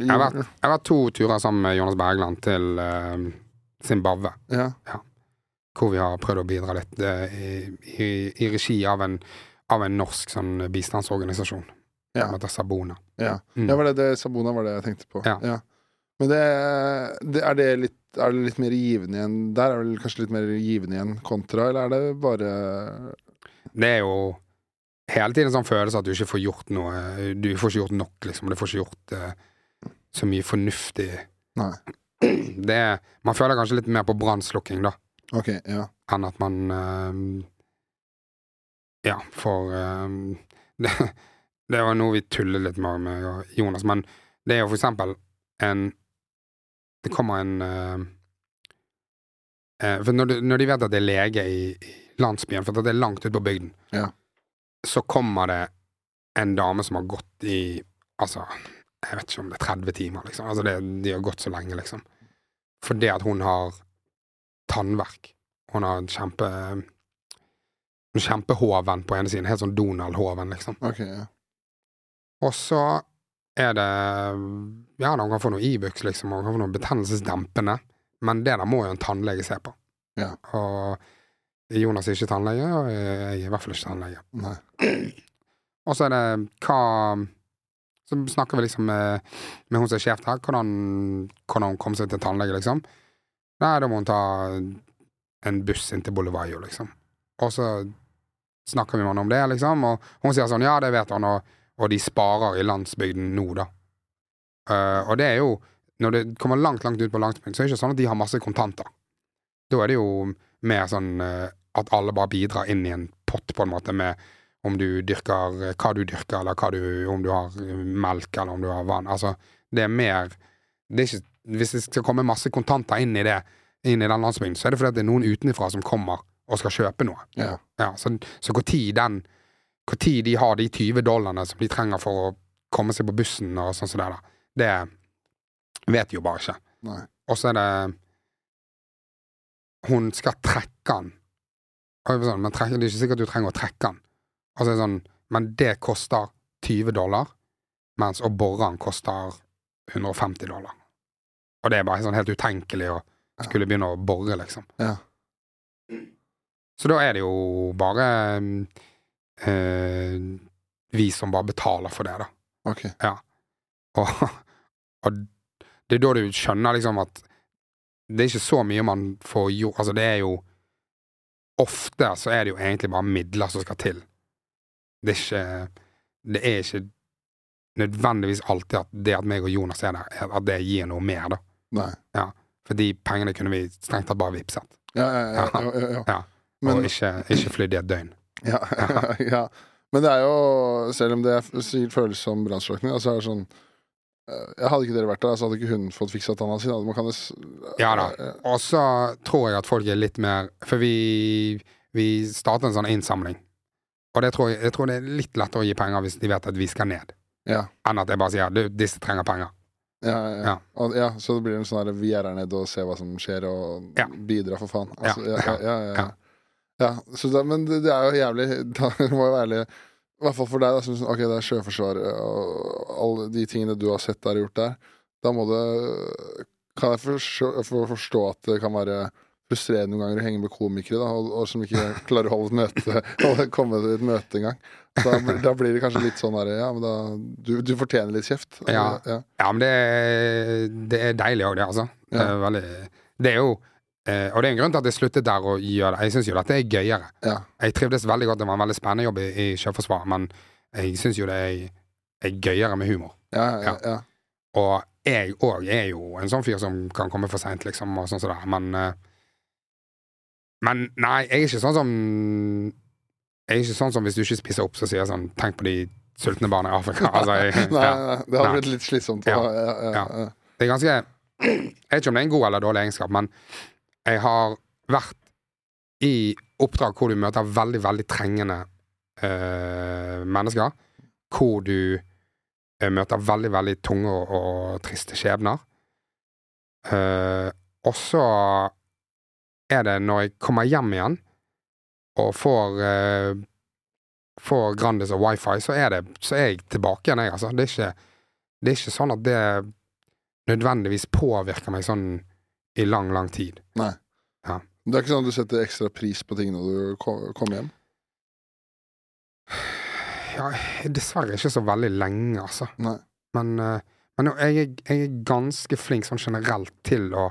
jeg har, vært, jeg har vært to turer sammen med Jonas Bergland til uh, Zimbabwe, Ja. hvor vi har prøvd å bidra litt eh, i, i, i regi av en, av en norsk sånn bistandsorganisasjon Ja. som heter Sabona. Ja. Mm. ja, var det det Sabona var det jeg tenkte på. Ja. Men det, det, er, det litt, er det litt mer givende igjen Der er det vel kanskje litt mer givende igjen kontra, eller er det bare Det er jo hele tiden en sånn følelse at du ikke får gjort noe Du får ikke gjort nok, liksom. Du får ikke gjort uh, så mye fornuftig. Nei. Det er, man føler kanskje litt mer på brannslukking, da, Ok, ja. enn at man uh, Ja, for uh, det, det var noe vi tullet litt med med Jonas, men det er jo for eksempel en Det kommer en eh, eh, For når, du, når de vet at det er lege i, i landsbyen, for at det er langt ute på bygden, Ja. Så kommer det en dame som har gått i Altså, jeg vet ikke om det er 30 timer, liksom. Altså, det, de har gått så lenge, liksom. Fordi at hun har tannverk. Hun har en kjempe en Kjempehoven på ene siden. Helt sånn Donald-hoven, liksom. Ok, ja. Og så er det Ja, da, hun kan få noe Ibux, liksom, og hun kan få noe betennelsesdempende. Men det der må jo en tannlege se på. Ja. Og Jonas er ikke tannlege, og jeg er i hvert fall ikke tannlege. Og så er det hva Så snakker vi liksom med, med hun som er sjef der, hvordan, hvordan hun kom seg til tannlege, liksom. Nei, da må hun ta en buss inn til Bolivayo, liksom. Og så snakker vi med henne om det, liksom, og hun sier sånn, ja, det vet han, og, og de sparer i landsbygden nå, da. Uh, og det er jo Når det kommer langt, langt ut på landsbygden, så er det ikke sånn at de har masse kontanter. Da er det jo mer sånn eh, at alle bare bidrar inn i en pott, på en måte, med om du dyrker hva du dyrker, eller hva du, om du har melk, eller om du har vann. Altså, det er mer det er ikke, Hvis det skal komme masse kontanter inn i det, inn i den landsbyen, så er det fordi det er noen utenfra som kommer og skal kjøpe noe. Ja. Ja, så så den Hvor tid de har de 20 dollarene som de trenger for å komme seg på bussen og sånn som det der, det vet de jo bare ikke. Og så er det Hun skal trekke den. Sånn, men trekker, det er ikke sikkert du trenger å trekke den. Altså, så sånn Men det koster 20 dollar. mens å bore den koster 150 dollar. Og det er bare sånn helt utenkelig å skulle begynne å bore, liksom. Ja. Så da er det jo bare øh, vi som bare betaler for det, da. Ok. Og, og det er da du skjønner liksom at det er ikke så mye man får gjort Altså, det er jo Ofte så er det jo egentlig bare midler som skal til. Det er ikke Det er ikke nødvendigvis alltid at det at meg og Jonas er der, at det gir noe mer, da. Nei. For de pengene kunne vi strengt tatt bare vippset. Ja, ja, ja. ja, ja, ja. Ja. Men, og ikke, ikke flydd i et døgn. ja, ja. Men det er jo, selv om det er- sikkert føles som brannslukking, så er det sånn Hadde ikke dere vært der, så hadde ikke hun fått fiksa tanna si. jo Ja da. eh, Og så tror jeg at folk er litt mer For vi, vi starter en sånn innsamling. Og det tror jeg, jeg tror det er litt lettere å gi penger hvis de vet at vi skal ned, Ja. enn at jeg bare sier du, disse trenger penger. Ja, ja. Og, ja, så det blir en sånn her vi er her nede og ser hva som skjer, og bidrar, for faen. Altså, Ja, ja, ja, ja, ja, ja. ja. så det, men det, det er jo jævlig Da må jeg være ærlig I hvert fall for deg, da, som sånn, ok, det er Sjøforsvaret og alle de tingene du har sett der og gjort der. Da må det Kan jeg forstå, forstå at det kan være frustrerende noen ganger å henge med komikere da, og, og som ikke klarer å holde et møte komme til et møte engang. Da, da blir det kanskje litt sånn derre Ja, men da Du, du fortjener litt kjeft. Ja. ja. Ja, men det, er- det er deilig òg, det, altså. Det er, veldig, det er jo eh, Og det er en grunn til at jeg sluttet der å gjøre det. Jeg syns jo dette er gøyere. ja. Jeg trivdes veldig godt, det var en veldig spennende jobb i, i Sjøforsvaret, men jeg syns jo det er, er gøyere med humor. Ja, ja, ja. Og jeg òg er jo en sånn fyr som kan komme for seint, liksom, og sånn som det men eh, Men nei, jeg er ikke sånn som Jeg er ikke sånn som hvis du ikke spiser opp, så sier jeg sånn Tenk på de sultne barna i Afrika. Altså, jeg, Nei, ja. nei, det hadde blitt litt slitsomt. Ja. Ja. Ja, ja, Ja. ja. Det er ganske Jeg vet ikke om det er en god eller dårlig egenskap, men jeg har vært i oppdrag hvor du møter veldig, veldig trengende eh, mennesker. Hvor du eh, møter veldig, veldig tunge og, og triste skjebner. Eh, og så er det når jeg kommer hjem igjen og får eh, Får Grandis og wifi, så er, det, så er jeg tilbake igjen, jeg, altså. Det er ikke, det er ikke sånn at det nødvendigvis påvirker meg sånn i lang, lang tid. Det er ikke sånn at du setter ekstra pris på ting når du kommer hjem? Ja, dessverre ikke så veldig lenge, altså. Nei. Men, eh, men jeg, jeg er ganske flink sånn generelt til å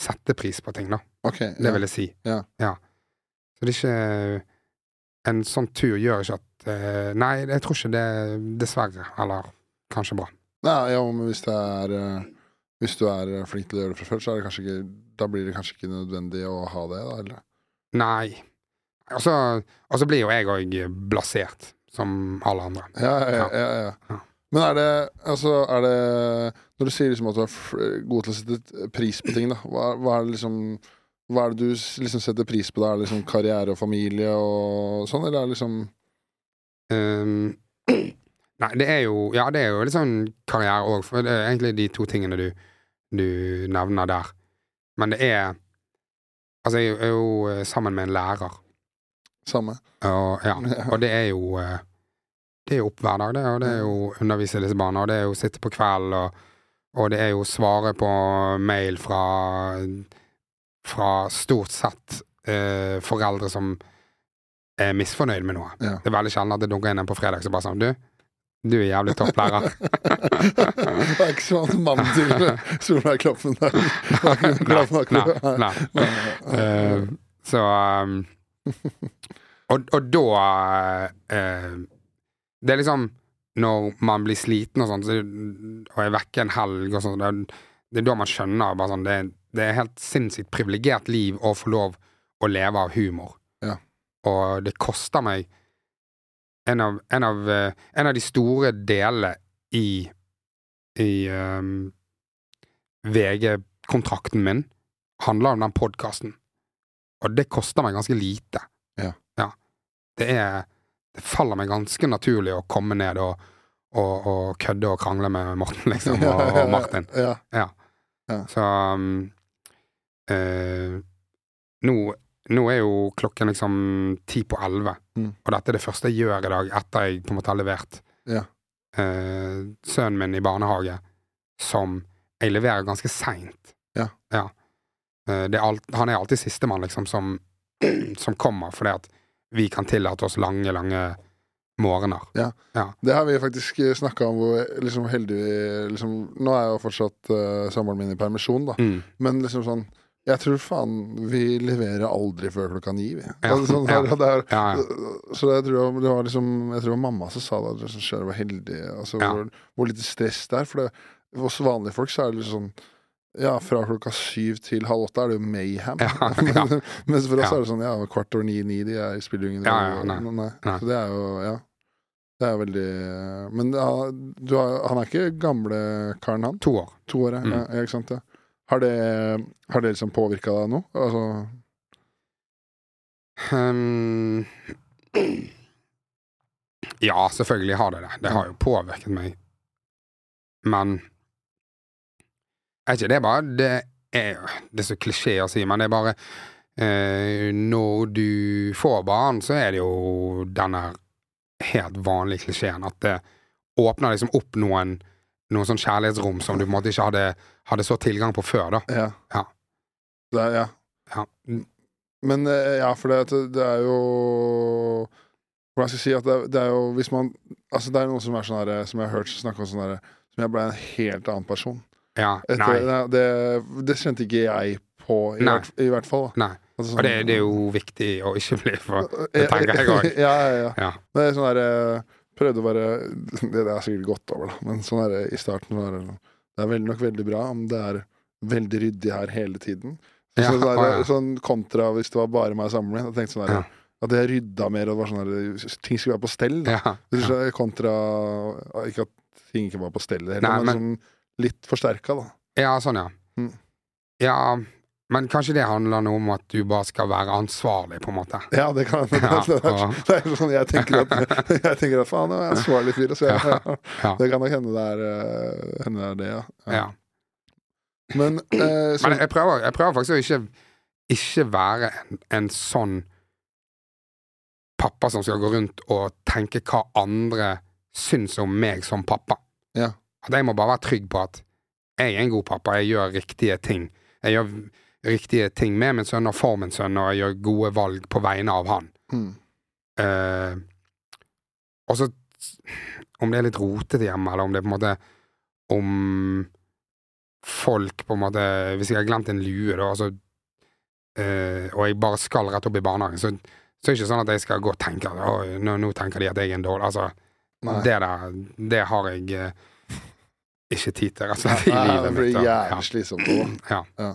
sette pris på ting, da. Okay, Det ja. vil jeg si. Ja. Så det er ikke En sånn tur gjør ikke at eh, Nei, jeg tror ikke det Dessverre. Eller kanskje bra. Nei, ja, men hvis det er eh, Hvis du er eh, flink til å gjøre det fra før, så det ikke Da blir det kanskje ikke nødvendig å ha det, da? Eller? Nei. Og så og så blir jo jeg òg blasert, som alle andre. Ja, ja, ja, ja, Ja. ja. Men er det Altså, er det Når du sier liksom at du er god til å sette pris på ting, da, hva, hva er det liksom Hva er det du liksom setter pris på da? Er det liksom karriere og familie og sånn, eller er det liksom Um, nei, det er jo Ja, det er jo litt sånn karriere òg, for det er egentlig de to tingene du, du nevner der. Men det er Altså, jeg er jo eh, sammen med en lærer, samme? og, ja, og det er jo eh, Det er jo opp hver dag, det, og det er jo undervise disse barna, og det er jo sitte på kveld, og, og det er jo svare på mail fra Fra stort sett eh, foreldre som er misfornøyd med noe. Ja. Det er veldig sjelden at det dunker inn en på fredag som bare sånn Du, du er jævlig topplærer. det er ikke sånn mannen til Solveig Kloppen der. Nei, nei, nei. Uh, så um, og, og da uh, Det er liksom når man blir sliten og sånn, så, og er vekke en helg og sånn, det, det er da man skjønner bare sånn, det, det er helt sinnssykt privilegert liv å få lov å leve av humor. Ja. Og det koster meg en av, en av, eh, en av de store delene i i um, VG-kontrakten min handler om den podkasten. Og det koster meg ganske lite. Ja. Det er Det faller meg ganske naturlig å komme ned og, og, og kødde og krangle med Morten, liksom, og, og Martin. Ja. Så um, uh, nå, nå er jo klokken liksom ti på elleve, Mm. og dette er det første jeg gjør i dag etter jeg på en måte har levert Ja. eh, sønnen min i barnehage som jeg leverer ganske seint. Ja. Eh, er alt, han er alltid sistemann, liksom, som, som kommer, fordi at vi kan tillate oss lange, lange morgener. Det har vi faktisk snakka om, hvor liksom heldig vi liksom, Nå er jo fortsatt uh, samboeren min i permisjon, da. Mm. Men liksom sånn Jeg tror faen vi leverer aldri før klokka ni, vi. Ja, Altså, sånn, ja. Ja. Så jeg tror det var liksom Jeg tror det var mamma som sa det, at liksom, var heldig. Altså, hvor, hvor lite stress det er. For det, hos vanlige folk så er det litt sånn ja, fra klokka syv til halv åtte er det jo mayhem. Ja. Mens for oss er det sånn ja, kvart over ni-ni, de er, spiller jo ingen rolle. Så det er jo Ja. Det er veldig Men du har, han er ikke gamle karen, han? To år. To år, ja. Mm. Ikke sant, ja. Har det, har det liksom påvirka deg nå? Altså um, ja, selvfølgelig har det det. Det har jo påvirket meg. Men er ikke det bare Det er Det er så klisjé å si, men det er bare eh, Når du får barn, så er det jo denne helt vanlige klisjeen at det åpner liksom opp noen noen sånn kjærlighetsrom som du på en måte ikke hadde, hadde så tilgang på før, da. Ja. Ja. Det ja. Ja. Men eh, ja, for det, det er jo Hvordan skal jeg si at det, det er jo Hvis man Altså det er noen som er sånn her Som jeg har hørt snakke om sånn herre Som jeg ble en helt annen person. Ja, Etter, nei. det, det kjente ikke jeg på, i, hvert, i hvert fall. Da. nei. Altså, Og det, det er jo viktig å ikke bli for det tenker jeg også. ja, ja, ja. Ja. Det er sånn der eh, Prøvde å være Det, er sikkert godt over, da. Men sånn er det i starten var det Det er vel nok veldig bra om det er veldig ryddig her hele tiden. Så, Ja, sånn, der, ja. sånn kontra hvis det var bare meg sammen med. Jeg tenkte sånn der, Ja. At jeg rydda mer, og det var sånn der, ting skulle være på stell. Så. Kontra Ikke at ting ikke var på stell, heller, Nei, men, men- sånn litt forsterka, da. ja, sånn, ja. Mm. Ja, men kanskje det handler noe om at du bare skal være ansvarlig, på en måte. Ja, det kan hende. Ja, det, er, det er sånn jeg tenker at Jeg tenker at faen, jeg er ansvarlig fyr. Så jeg, Ja. Det kan nok hende det er, eh, hende det, er det, ja. Ja. Men, eh, så, Men jeg prøver, jeg prøver faktisk å ikke, ikke være en, en sånn pappa som skal gå rundt og tenke hva andre syns om meg som pappa. Ja. At jeg må bare være trygg på at jeg er en god pappa, jeg gjør riktige ting. Jeg gjør riktige ting med min sønn og for min sønn, når jeg gjør gode valg på vegne av han. mm, Uh, og så Om det er litt rotete hjemme, eller om det er på en måte Om folk på en måte Hvis jeg har glemt en lue, da, altså, uh, og jeg bare skal rett opp i barnehagen, så, så er det ikke sånn at jeg skal gå og tenke at nå, nå tenker de at jeg er en dårlig Altså, Nei. det der, det har jeg uh, ikke tid til, rett og slett, i Nei, det blir jævlig slitsomt. da. Ja.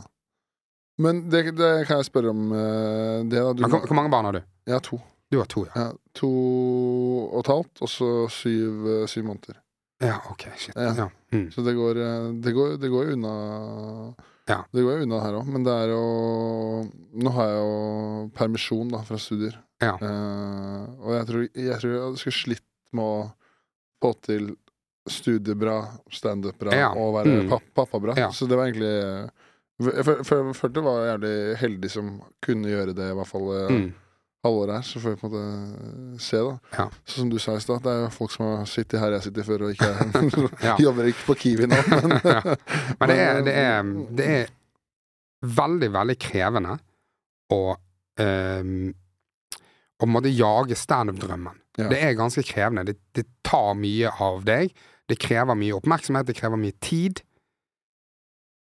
Men det, det kan jeg spørre om eh, det, da. Du, hvor, hvor mange barn har du? jeg har to. Du har to, ja. Ja, to og et halvt, og så syv, eh, syv måneder. Ja, ok, shit. Ja. Ja. Mm. Så det går, eh, det går, det går jo unna Ja. Det går jo unna her òg, men det er jo Nå har jeg jo permisjon da fra studier. Ja. Eh, og jeg tror, jeg tror jeg skulle slitt med å få til studiebra, standup-bra Ja. og være Mm. pap pappabra. Ja. Så det var egentlig Jeg føl- føl- følte jeg var jævlig heldig som kunne gjøre det, i hvert fall eh, Mm. halvåret her. Så får vi på en måte se, da. Ja. Så som du sa i stad, det er jo folk som har sittet her jeg sitter før, og ikke Ja. jobber ikke på Kiwi nå. Men, Ja. Men det er, det er, det er veldig, veldig krevende å um, Å måtte jage standup-drømmen. Ja. Det er ganske krevende. Det, det tar mye av deg. Det krever mye oppmerksomhet, det krever mye tid.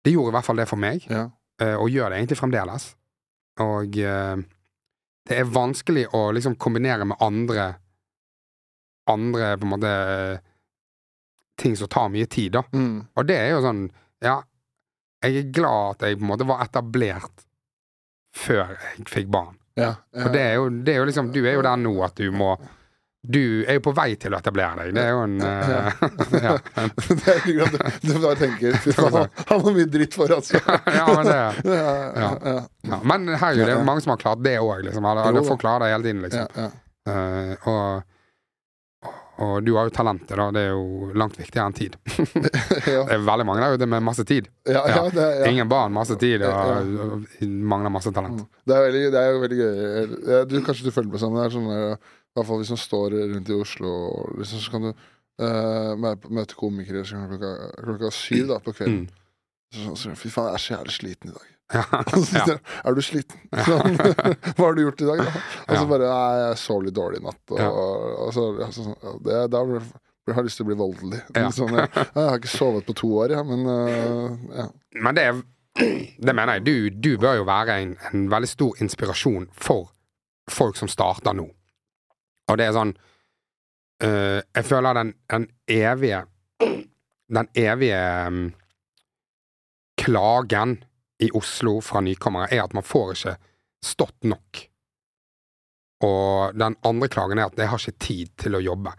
Det gjorde i hvert fall det for meg, ja. eh, og gjør det egentlig fremdeles. Og eh, det er vanskelig å liksom kombinere med andre Andre på en måte ting som tar mye tid, da. Mm. Og det er jo sånn Ja, jeg er glad at jeg på en måte var etablert før jeg fikk barn. Ja, For det er jo, det er jo liksom Du er jo der nå at du må Du er jo på vei til å etablere deg. Det er jo en eh, ja, en- det er ikke at du, bare tenker Fy faen, han- har mye dritt for altså. ja, men det Ja, ja, ja. Men det er mange som har klart det òg, liksom. Alle, får klarer det hele tiden, liksom. Eh, og, og du har jo talentet, da. Det er jo langt viktigere enn tid. Det er veldig mange der ute med masse tid. ja, ja, Ja. det. Ingen barn, masse tid, og, mangler masse talent. Det, er veldig, det er jo veldig gøy. Du, kanskje du følger med sammen. Det er sånn der, I hvert fall hvis man står rundt i Oslo, liksom, så kan du uh, møte komikere sånn klokka, klokka syv da, på kvelden. Mm. Så, så, fy faen, jeg er så jævlig sliten i dag. Ja. Jeg, Er du sliten? Sånn, Hva har du gjort i dag, da? Og så Ja. bare Nei, jeg sov litt dårlig i natt. Og, Ja. og så, ja, så, sånn, ja, det, da blir jeg- jeg har lyst til å bli voldelig. Sånn, jeg, jeg har ikke sovet på to år, ja, men uh, ja. Men det, er- det mener jeg. Du, du bør jo være en, en veldig stor inspirasjon for folk som starter nå. Og det er sånn eh, Jeg føler den, den evige Den evige mm, klagen i Oslo fra nykommere er at man får ikke stått nok. Og den andre klagen er at jeg har ikke tid til å jobbe.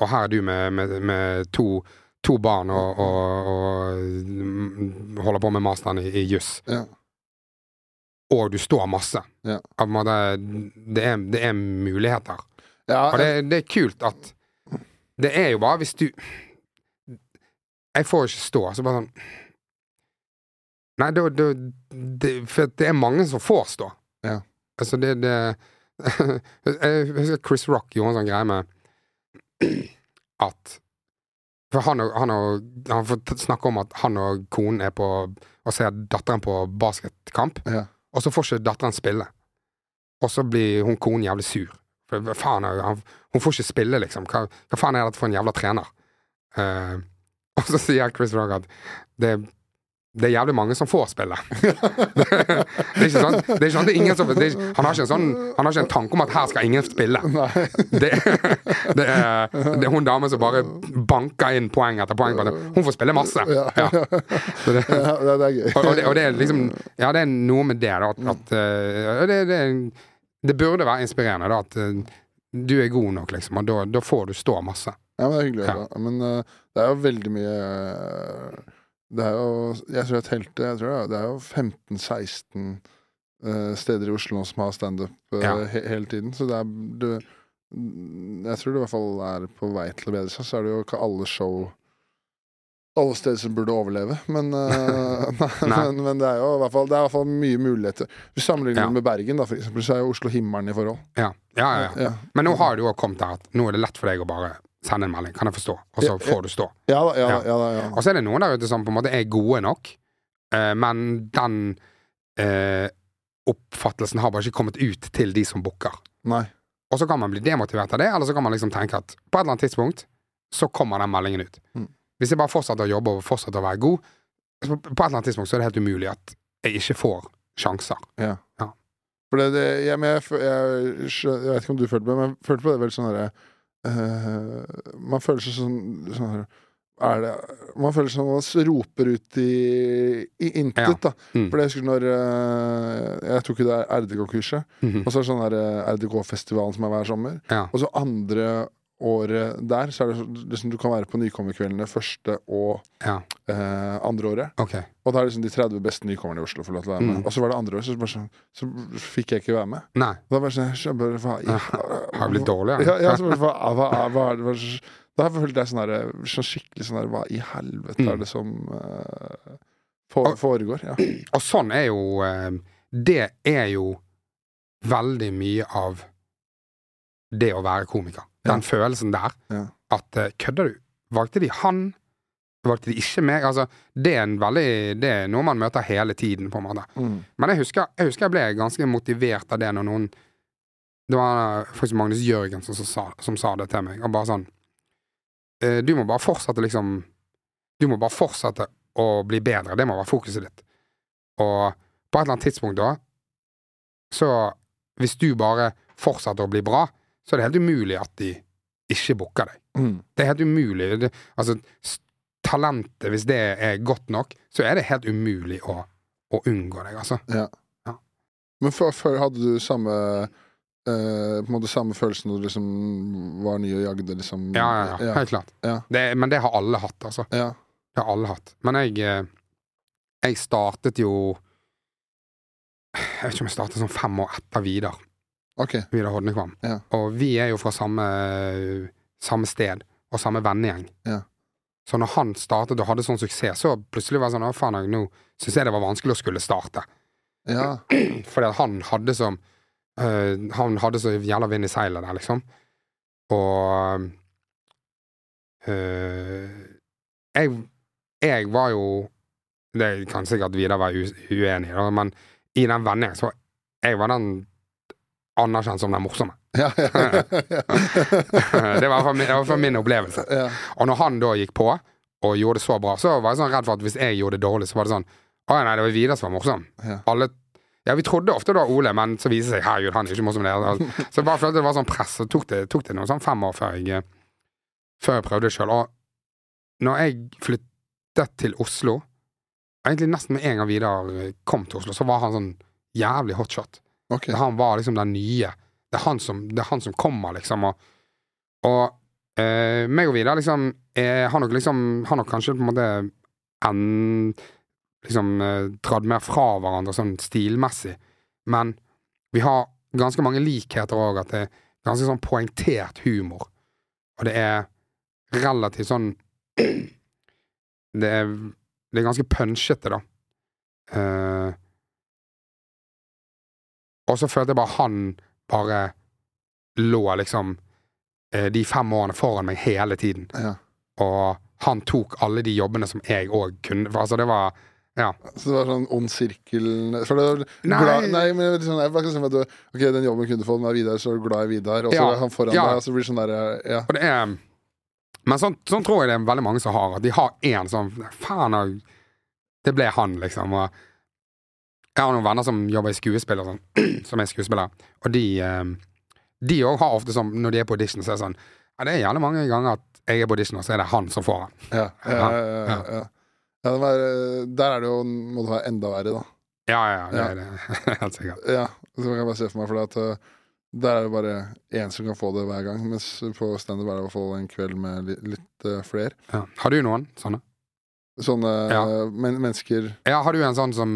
Og her er du med, med, med to, to barn og, og, og holder på med masteren i, i juss. ja. Og du står masse. Ja. Det, er, det er muligheter. Ja Og det, det er kult at Det er jo bare hvis du Jeg får ikke stå, så bare sånn Nei, det, For det er mange som får stå. Ja. Altså, det, det Jeg husker Chris Rock gjorde en sånn greie med at For han og, han og Han får snakke om at han og konen er på og ser datteren på basketkamp, Ja. og så får ikke datteren spille. Og så blir hun konen jævlig sur. For faen, han, hun får ikke spille, liksom. Hva, hva faen er dette for en jævla trener? Uh, og så sier Chris Rock at det, det er jævlig mange som får spille. det, er ikke sånn, det er ikke sånn det er ingen som er, Han har ikke en sånn Han har ikke en tanke om at her skal ingen spille. Det, det, er, det er hun damen som bare banker inn poeng etter poeng. Hun får spille masse. Ja. Ja. Det, er gøy. og, og, det, og det er liksom Ja, det er noe med det, da. At, at eh, det, det, det burde være inspirerende, da. At eh, du er god nok, liksom. Og da, da får du stå masse. Ja, men det er hyggelig å Ja. høre. Men uh, det er jo veldig mye uh, Det er jo Jeg tror jeg telte jeg tror det, er- det er jo 15-16 uh, steder i Oslo som har standup Ja. he hele tiden. Så det er det, Jeg tror det i hvert fall er på vei til å bedre seg. Så er det jo ikke alle show alle steder som burde overleve, men, Nei. men, men det er jo i hvert fall, det i hvert fall mye muligheter. Hvis du sammenligner Ja. med Bergen, da, for eksempel, så er jo Oslo himmelen i forhold. Ja, ja, ja. ja. Men nå har du jo kommet der at nå er det lett for deg å bare sende en melding, kan jeg forstå, og så får du stå. Ja. Ja. Ja, ja. Og så er det noen der ute som på en måte er gode nok, eh, men den eh, oppfattelsen har bare ikke kommet ut til de som booker. Og så kan man bli demotivert av det, eller så kan man liksom tenke at på et eller annet tidspunkt så kommer den meldingen ut. Mm. Hvis jeg bare fortsetter å jobbe og fortsetter å være god, på et eller annet tidspunkt så er det helt umulig at jeg ikke får sjanser. Ja. Ja. For det, det jeg, jeg, jeg, jeg vet ikke om du følte på det, men jeg følte på det vel sånn derre uh, Man føler seg sånn, sånn er det, Man føler seg som man roper ut i, i intet, Ja. Mm. For jeg husker når eh, Jeg tok jo det RDK-kurset, Mhm. og så er det sånn der eh, RDK-festivalen som er hver sommer. Ja. Og så andre året der, så er det liksom du kan være på nykommerkveldene første og Ja, eh, andre året. Okay. Og da er liksom de 30 beste nykommerne i Oslo får lov til å være med. Mm. Og så var det andre året, så, bare sånn, så fikk jeg ikke være med. Nei, Da var det sånn, jeg bare, hva, i- har jeg blitt dårlig? Ja, ja, så bare, hva, hva, hva, hva, hva, da følte jeg sånn der, så skikkelig sånn der Hva i helvete Mm. er det som eh, for, Og- foregår? Ja. Og sånn er jo eh, Det er jo veldig mye av det å være komiker. Den følelsen der. Ja. At eh, kødder du? Valgte de han? Valgte de ikke meg? Altså, det er en veldig Det er noe man møter hele tiden, på en måte. Mm. Men jeg husker, jeg husker jeg ble ganske motivert av det når noen Det var faktisk Magnus Jørgensen som sa, som sa det til meg. Og bare sånn eh, Du må bare fortsette, liksom Du må bare fortsette å bli bedre. Det må være fokuset ditt. Og på et eller annet tidspunkt da Så hvis du bare fortsetter å bli bra, så er det helt umulig at de ikke booker deg. Mm. Det er helt umulig. Det, altså, talentet, hvis det er godt nok, så er det helt umulig å, å unngå deg, altså. Men før, før hadde du samme eh, på en måte samme følelsen når du liksom var ny og jagde, liksom? Ja, ja, ja. Helt klart. Ja. Det, men det har alle hatt, altså. ja. Det har alle hatt. Men jeg eh, Jeg startet jo Jeg vet ikke om jeg startet sånn fem år etter Vidar. Ok. Vidar Hodnekvam. Ja. Og vi er jo fra samme, samme sted og samme vennegjeng. Ja. Så når han startet og hadde sånn suksess, så plutselig var det sånn Å, faen, nå syns jeg det var vanskelig å skulle starte. Ja. Fordi han hadde så øh, Han hadde så jævla vind i seilet der, liksom. Og øh, jeg, jeg var jo Det kan sikkert Vidar være uenig i, men i den vendingen så jeg var den anerkjent som den morsomme. Ja, ja, ja, ja. det var i hvert fall min- opplevelse. Og når han da gikk på og gjorde det så bra, så var jeg sånn redd for at hvis jeg gjorde det dårlig, så var det sånn Å nei, det var Vidar som var morsom. Alle Ja, vi trodde ofte det var Ole, men så viser det seg herregud, han er ikke morsom det. Så jeg bare følte det var sånn press, og tok det, tok det noen sånn fem år før jeg, før jeg prøvde det sjøl. Og når jeg flyttet til Oslo, egentlig nesten med en gang Vidar kom til Oslo, så var han sånn jævlig hotshot. Ok. Han var liksom den nye. Det er han som, er han som kommer, liksom. Og, og eh, meg og Vidar liksom eh, har nok liksom Har nok kanskje på en måte en, liksom eh, dratt mer fra hverandre sånn stilmessig. Men vi har ganske mange likheter òg, at det er ganske sånn poengtert humor. Og det er relativt sånn Det er, det er ganske punchete, da. Eh, og så følte jeg bare han bare lå liksom eh, de fem årene foran meg hele tiden. Ja. Og han tok alle de jobbene som jeg òg kunne. For altså, det var Ja. Så det var sånn ond sirkel For det var Nei. glad, nei, men sånn, jeg bare ikke sånn at du, Ok, den jobben kunne du den er Vidar, så er du glad i Vidar, og så Ja. er han foran Ja. deg, og så blir det sånn der Ja. Og det er Men sånn, sånn tror jeg det er veldig mange som har. At de har én sånn Faen, det ble han, liksom. Og jeg har noen venner som jobber i skuespill, og sånn, som er skuespillere. Og de eh, De òg har ofte sånn Når de er på audition, så er det sånn Ja, det er gjerne mange ganger at jeg er på audition, og så er det han som får den. Ja, ja, ja, ja, ja. var, der er det jo må det være enda verre, da. Ja, ja, det Ja. er det. Helt sikkert. Ja, så kan jeg bare se for meg, for at uh, der er det bare én som kan få det hver gang, mens på standup er det i hvert fall en kveld med litt, litt uh, flere. Ja. Har du noen sånne? Sånne men mennesker Ja, har du en sånn som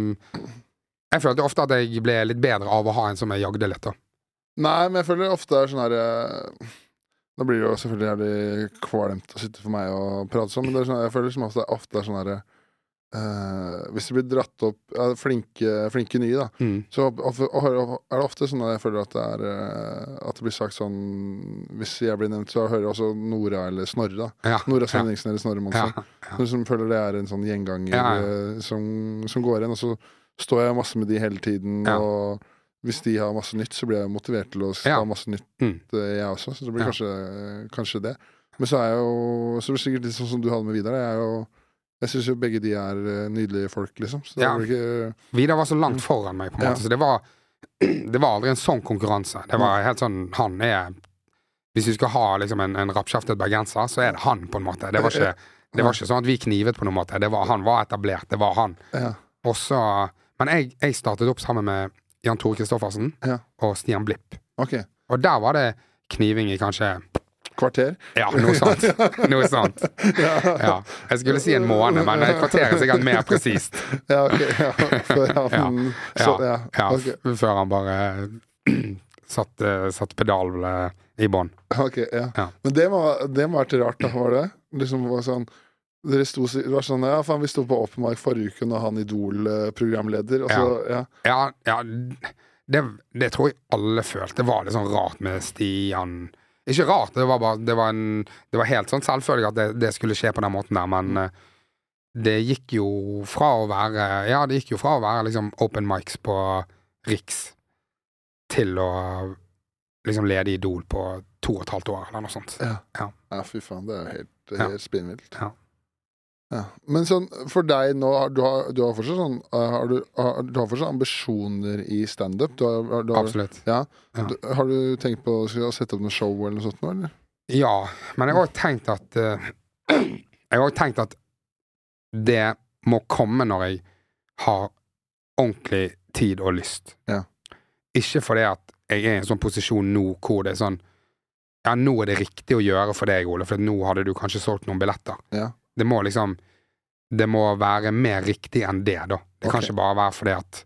Jeg følte ofte at jeg ble litt bedre av å ha en som jeg jagde litt, da. Nei, men jeg føler det ofte er sånn her uh, Da blir det jo selvfølgelig jævlig kvalmt å sitte for meg og prate sånn, men det er sånn, jeg føler som ofte, ofte er sånn herre uh, Hvis det blir dratt opp ja, flinke, flinke nye, da, Mm. så of- of- er det ofte sånn at jeg føler at det er uh, At det blir sagt sånn Hvis jeg blir nevnt, så hører jeg også Nora eller Snorre, da. Ja. Nora ja. Eller Snorre Monsen. Ja. Som, som føler det er en sånn gjenganger eh, Som, som går igjen. Og så står jeg masse med de hele tiden, Ja. og hvis de har masse nytt, så blir jeg motivert til å Ja. ha masse nytt, Mm. eh, jeg også. Så det blir Ja. kanskje, kanskje det. Men så er jeg jo Så blir det sikkert litt sånn som du hadde med Vidar. Jeg jo jeg syns jo begge de er eh, nydelige folk, liksom. Så det Ja. ikke Vidar var så langt foran meg, på en måte, så det var Det var aldri en sånn konkurranse. Det var helt sånn Han er Hvis vi skal ha liksom en, en rappkjeftet bergenser, så er det han, på en måte. Det var ikke, det var ikke sånn at vi knivet på noen måte. Det var, han var etablert. Det var han. Ja. Men jeg, jeg startet opp sammen med Jan Tore Kristoffersen Ja. og Stian Blipp. OK. Og der var det kniving i kanskje Kvarter? Ja, noe sånt. Noe sånt. Ja. Jeg skulle si en måned, men et kvarter er sikkert mer presist. Ja, ok. Ja. Før han bare satt, satt pedal eh, i bånn. Ok, ja. Ja. Men det må, det må ha vært rart, da, var det? Liksom var sånn dere sto, det var sånn, ja, faen, Vi sto på Open Mic forrige uke når han Idol-programleder. Og ja. Ja, ja det, det tror jeg alle følte. Det var litt sånn rart med Stian. Ikke rart, det var bare Det var, en, det var helt sånn selvfølgelig at det, det skulle skje på den måten der, men eh, det gikk jo fra å være Ja, det gikk jo fra å være liksom open mics på Riks til å liksom lede Idol på to og et halvt år, eller noe sånt. Ja. Ja. ja, fy faen, det er helt, helt spinnvilt. Ja. Ja. Men sånn, for deg nå, du har, du har fortsatt sånn uh, har du, har, du har fortsatt ambisjoner i standup? Absolutt. Ja. Ja. Har du tenkt på å sette opp noe show eller noe sånt nå, eller? Ja, men jeg har tenkt at uh, Jeg har tenkt at det må komme når jeg har ordentlig tid og lyst. Ja. Ikke fordi at jeg er i en sånn posisjon nå hvor det er sånn Ja, nå er det riktig å gjøre for deg, Ole, for nå hadde du kanskje solgt noen billetter. Ja. Det må liksom Det må være mer riktig enn det, da. Det kan ikke bare være fordi at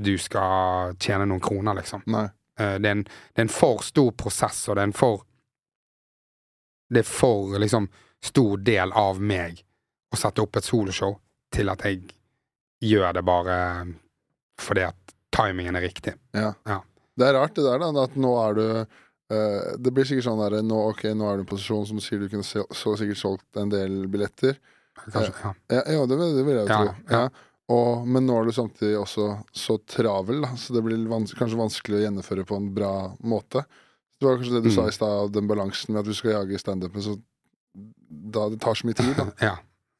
du skal tjene noen kroner, liksom. Nei. Eh, det, er en, det er en for stor prosess, og det er en for Det er for liksom stor del av meg å sette opp et soloshow til at jeg gjør det bare fordi at timingen er riktig. Ja. Ja. Det er rart det der, da. At nå er du eh, Det blir sikkert sånn der nå, Ok, nå er du i en posisjon som sier du kunne se- så sikkert solgt en del billetter. Kanskje, ja. Ja, ja det, det vil jeg jo Ja, tro. Og, men nå er du samtidig også så travel, da, så det blir vans kanskje vanskelig å gjennomføre på en bra måte. Det var kanskje det du Mm. sa i stad, den balansen med at du skal jage standupen, så da det tar så mye tid, da. ja.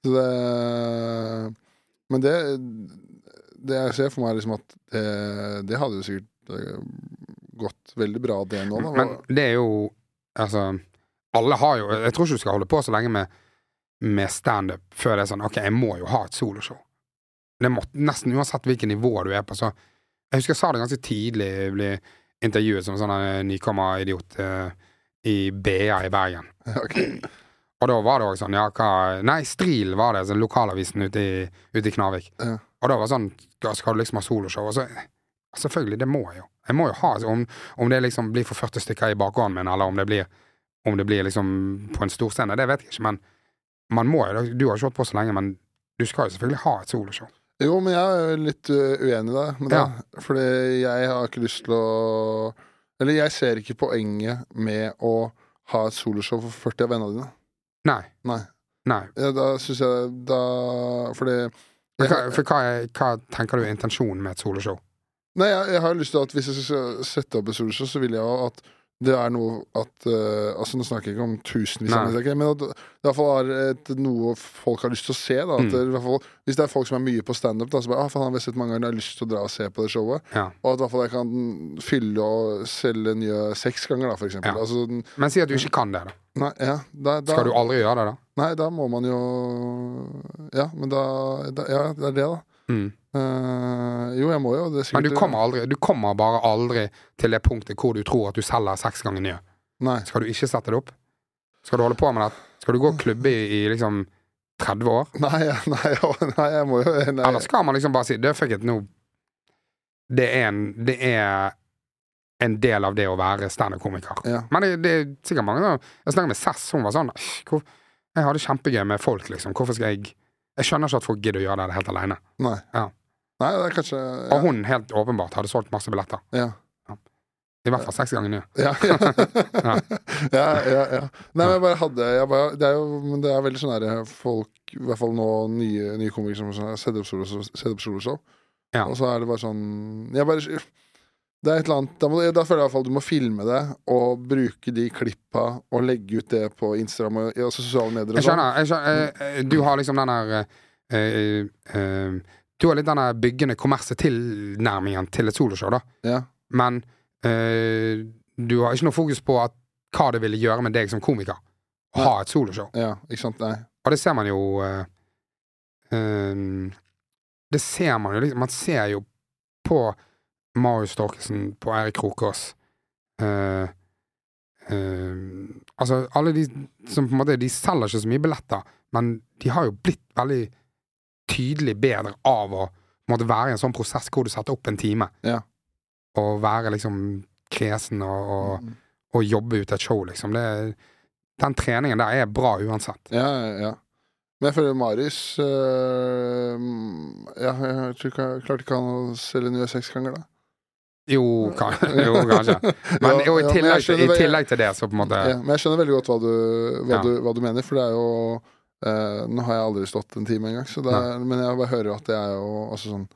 Så det Men det Det jeg ser for meg, er liksom at det, det hadde jo sikkert eh, gått veldig bra, det nå, da. Men det er jo Altså, alle har jo Jeg tror ikke du skal holde på så lenge med, med standup før det er sånn Ok, jeg må jo ha et soloshow. Det må, nesten uansett hvilket nivå du er på. Så jeg husker jeg sa det ganske tidlig. Jeg ble intervjuet som sånn en nykommeridiot uh, i BA i Bergen. Okay. Og da var det òg sånn, ja, hva Nei, Stril var det, sånn lokalavisen ute i, ute i Knarvik. Ja. Og da var det sånn, skal du liksom ha soloshow? Og så Selvfølgelig, det må jeg jo. Jeg må jo ha Om, om det liksom blir for 40 stykker i bakgården min, eller om det blir Om det blir liksom på en storscene, det vet jeg ikke, men man må jo Du har ikke holdt på så lenge, men du skal jo selvfølgelig ha et soloshow. Jo, men jeg er litt uenig der med det. Fordi jeg har ikke lyst til å Eller jeg ser ikke poenget med å ha et soloshow for 40 av vennene dine. Nei. Nei. Nei. Ja, da syns jeg Da Fordi For, hva, for hva, hva tenker du er intensjonen med et soloshow? Nei, jeg, jeg har lyst til at hvis jeg skal sette opp besøkelser så vil jeg at det er noe at uh, Altså Nå snakker jeg ikke om tusenvis, av mennesker, men at det i hvert fall er et, noe folk har lyst til å se. Da, at Mm. det, fall, hvis det er folk som er mye på standup, så bare ah, faen, har sett mange ganger, jeg har lyst til å dra og se på det showet. Ja. Og at i hvert fall jeg kan fylle og selge nye seks ganger, da, for eksempel. Ja. Altså, Men si at du ikke kan det, da. nei, ja, da, da, Skal du aldri gjøre det, da? nei, da må man jo Ja, men da, da Ja, det er det, da. Mm. Eh, jo, jeg må jo. Det Men du kommer, aldri, du kommer bare aldri til det punktet hvor du tror at du selger seks ganger nye. Nei. Skal du ikke sette det opp? Skal du holde på med det? Skal du gå og klubbe i, i liksom 30 år? Nei, nei, nei, jeg må jo nei, Eller skal man liksom bare si Det er fuck nå Det er en Det er en del av det å være standup-komiker. Ja. Men det, det er sikkert mange Jeg snakket med Sess, hun var sånn hvor, Jeg har det kjempegøy med folk, liksom. Hvorfor skal jeg Jeg skjønner ikke at folk gidder å gjøre det helt alene. Nei. Ja. Nei, det er kanskje ja. Og hun helt åpenbart hadde solgt masse billetter. Ja. I hvert fall seks ganger nye. Ja, ja. ja, ja, ja. Nei, men jeg bare hadde jeg bare, Det er jo men det er veldig sånn derre folk, i hvert fall nå nye, nye komikere som har setter opp soloshow. setter opp. Ja. Og så er det bare sånn Jeg bare Det er et eller annet Da, må, da føler jeg i hvert fall du må filme det og bruke de klippa og legge ut det på Instagram og i altså sosiale medier. Og jeg skjønner. Jeg skjønner eh, du har liksom den der eh, eh, Du har litt den der byggende kommersetilnærmingen til et soloshow, da. Ja. Men eh, du har ikke noe fokus på at, hva det ville gjøre med deg som komiker å ha et soloshow. ja, ikke sant? Nei. Og det ser man jo Det ser man jo liksom Man ser jo på Marius Storkelsen, på Eirik Krokås Uh, uh, Altså, alle de som på en måte De selger ikke så mye billetter, men de har jo blitt veldig tydelig bedre av å måtte være i en sånn prosess hvor du setter opp en time, Ja. og være liksom kresen og, og, Mm. og jobbe ut et show, liksom. Det, den treningen der er bra uansett. Ja, ja. Men jeg føler Marius øh, Ja, jeg tror ikke klarte ikke han å selge nye seks ganger, da. Jo, kan, jo kanskje. Men Ja, jo, i, ja, men skjønner, tillegg, i tillegg til det, så på en måte Ja, men jeg skjønner veldig godt hva du, hva du, hva du mener, for det er jo eh, Nå har jeg aldri stått en time engang, men jeg bare hører at det er jo altså sånn